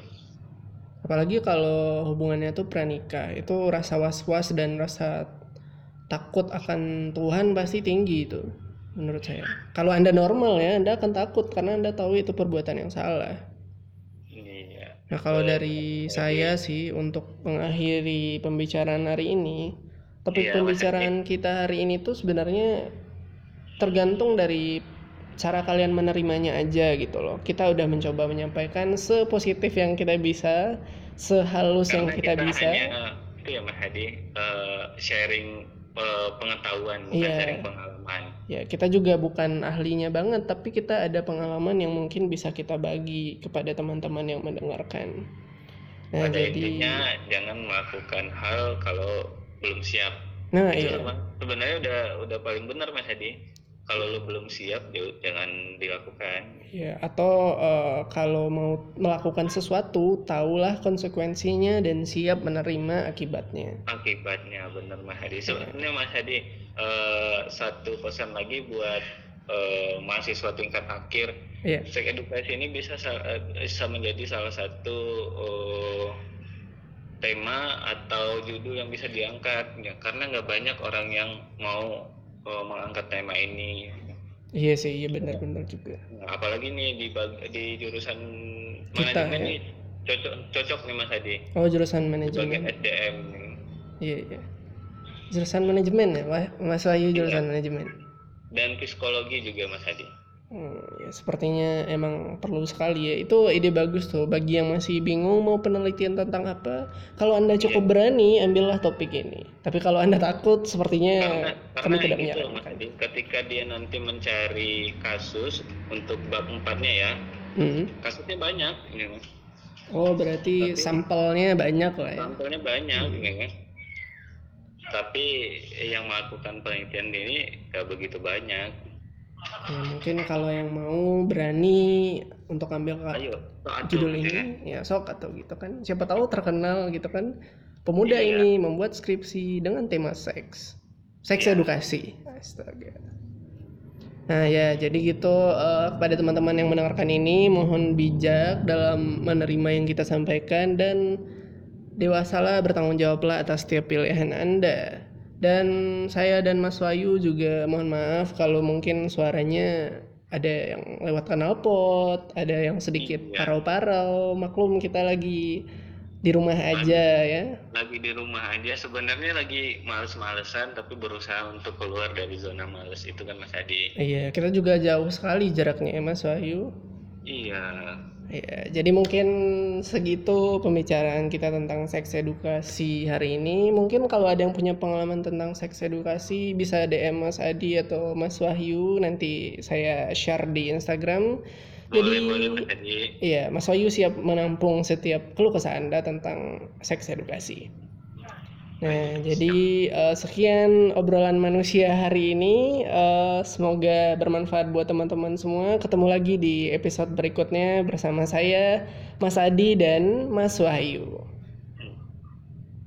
Speaker 1: Apalagi kalau hubungannya tuh pranikah itu rasa was-was dan rasa takut akan Tuhan pasti tinggi itu menurut saya. Kalau anda normal ya anda akan takut karena anda tahu itu perbuatan yang salah.
Speaker 2: Iya.
Speaker 1: Nah kalau dari saya sih untuk mengakhiri pembicaraan hari ini topik
Speaker 2: Iya,
Speaker 1: pembicaraan kita hari ini tuh sebenarnya tergantung dari cara kalian menerimanya aja gitu loh. Kita udah mencoba menyampaikan sepositif yang kita bisa sehalus yang
Speaker 2: Karena
Speaker 1: kita, bisa.
Speaker 2: hanya, itu ya Mas Hadi eh, sharing eh, pengetahuan bukan
Speaker 1: Iya.
Speaker 2: sharing pengalaman
Speaker 1: ya kita juga bukan ahlinya banget tapi kita ada pengalaman yang mungkin bisa kita bagi kepada teman-teman yang mendengarkan. Nah
Speaker 2: pada
Speaker 1: jadi
Speaker 2: intinya jangan melakukan hal kalau belum siap.
Speaker 1: Nah
Speaker 2: itu
Speaker 1: iya.
Speaker 2: sebenarnya udah udah paling benar Mas Hadi kalau lu belum siap ya jangan dilakukan
Speaker 1: ya atau eh, kalau mau melakukan sesuatu tahulah konsekuensinya dan siap menerima akibatnya.
Speaker 2: Akibatnya benar Mas
Speaker 1: Iya.
Speaker 2: Hadi sebenarnya Mas Hadi eh, satu pesan lagi buat eh, mahasiswa tingkat akhir.
Speaker 1: Iya.
Speaker 2: seks edukasi ini bisa sa- bisa menjadi salah satu eh, tema atau judul yang bisa diangkat. Ya karena nggak banyak orang yang mau eh, mengangkat tema ini
Speaker 1: iya sih iya benar-benar juga.
Speaker 2: Nah, apalagi nih di bag- di jurusan
Speaker 1: Kita,
Speaker 2: manajemen
Speaker 1: ya.
Speaker 2: nih cocok cocok nih Mas Hadi
Speaker 1: oh jurusan
Speaker 2: sebagai
Speaker 1: manajemen
Speaker 2: SDM nih.
Speaker 1: iya iya. Jurusan manajemen ya Mas Wahyu
Speaker 2: Iya.
Speaker 1: jurusan manajemen.
Speaker 2: Dan psikologi juga Mas Hadi
Speaker 1: Hmm, ya, sepertinya emang perlu sekali ya. Itu ide bagus tuh bagi yang masih bingung mau penelitian tentang apa. Kalau Anda cukup berani, ambillah topik ini. Tapi kalau Anda takut, sepertinya
Speaker 2: karena
Speaker 1: kami
Speaker 2: karena
Speaker 1: tidak
Speaker 2: gitu
Speaker 1: menyarankan.
Speaker 2: Ketika dia nanti mencari kasus untuk bab empatnya ya
Speaker 1: Hmm.
Speaker 2: kasusnya banyak ya.
Speaker 1: Oh, berarti
Speaker 2: Tapi-
Speaker 1: sampelnya banyak lah ya.
Speaker 2: sampelnya banyak ya kan tapi yang melakukan penelitian ini gak begitu banyak
Speaker 1: Ya, mungkin kalau yang mau berani untuk ambil
Speaker 2: ayo
Speaker 1: judul
Speaker 2: ya kan?
Speaker 1: ini, ya sok atau gitu kan. Siapa tahu terkenal gitu kan. Pemuda
Speaker 2: Iya.
Speaker 1: ini membuat skripsi dengan tema seks. Seks
Speaker 2: Iya.
Speaker 1: edukasi. Astaga. Nah ya jadi gitu eh, kepada teman-teman yang mendengarkan ini mohon bijak dalam menerima yang kita sampaikan dan dewasalah bertanggung jawablah atas setiap pilihan Anda. Dan saya dan Mas Wahyu juga mohon maaf kalau mungkin suaranya ada yang lewat kanal pot, ada yang sedikit
Speaker 2: Iya.
Speaker 1: parau-parau. Maklum kita lagi di rumah aja ya.
Speaker 2: lagi di rumah aja sebenarnya lagi males-malesan tapi berusaha untuk keluar dari zona males itu kan Mas Adi
Speaker 1: Iya, kita juga jauh sekali jaraknya ya Mas Wahyu.
Speaker 2: iya
Speaker 1: Ya, jadi mungkin segitu pembicaraan kita tentang seks edukasi hari ini. Mungkin kalau ada yang punya pengalaman tentang seks edukasi bisa DM Mas Adi atau Mas Wahyu nanti saya share di Instagram.
Speaker 2: boleh
Speaker 1: Jadi
Speaker 2: boleh Mas Adi
Speaker 1: iya, Mas Wahyu siap menampung setiap keluh kesah Anda tentang seks edukasi. Nah, jadi eh, sekian obrolan manusia hari ini. Eh, semoga bermanfaat buat teman-teman semua. Ketemu lagi di episode berikutnya bersama saya, Mas Adi dan Mas Wahyu.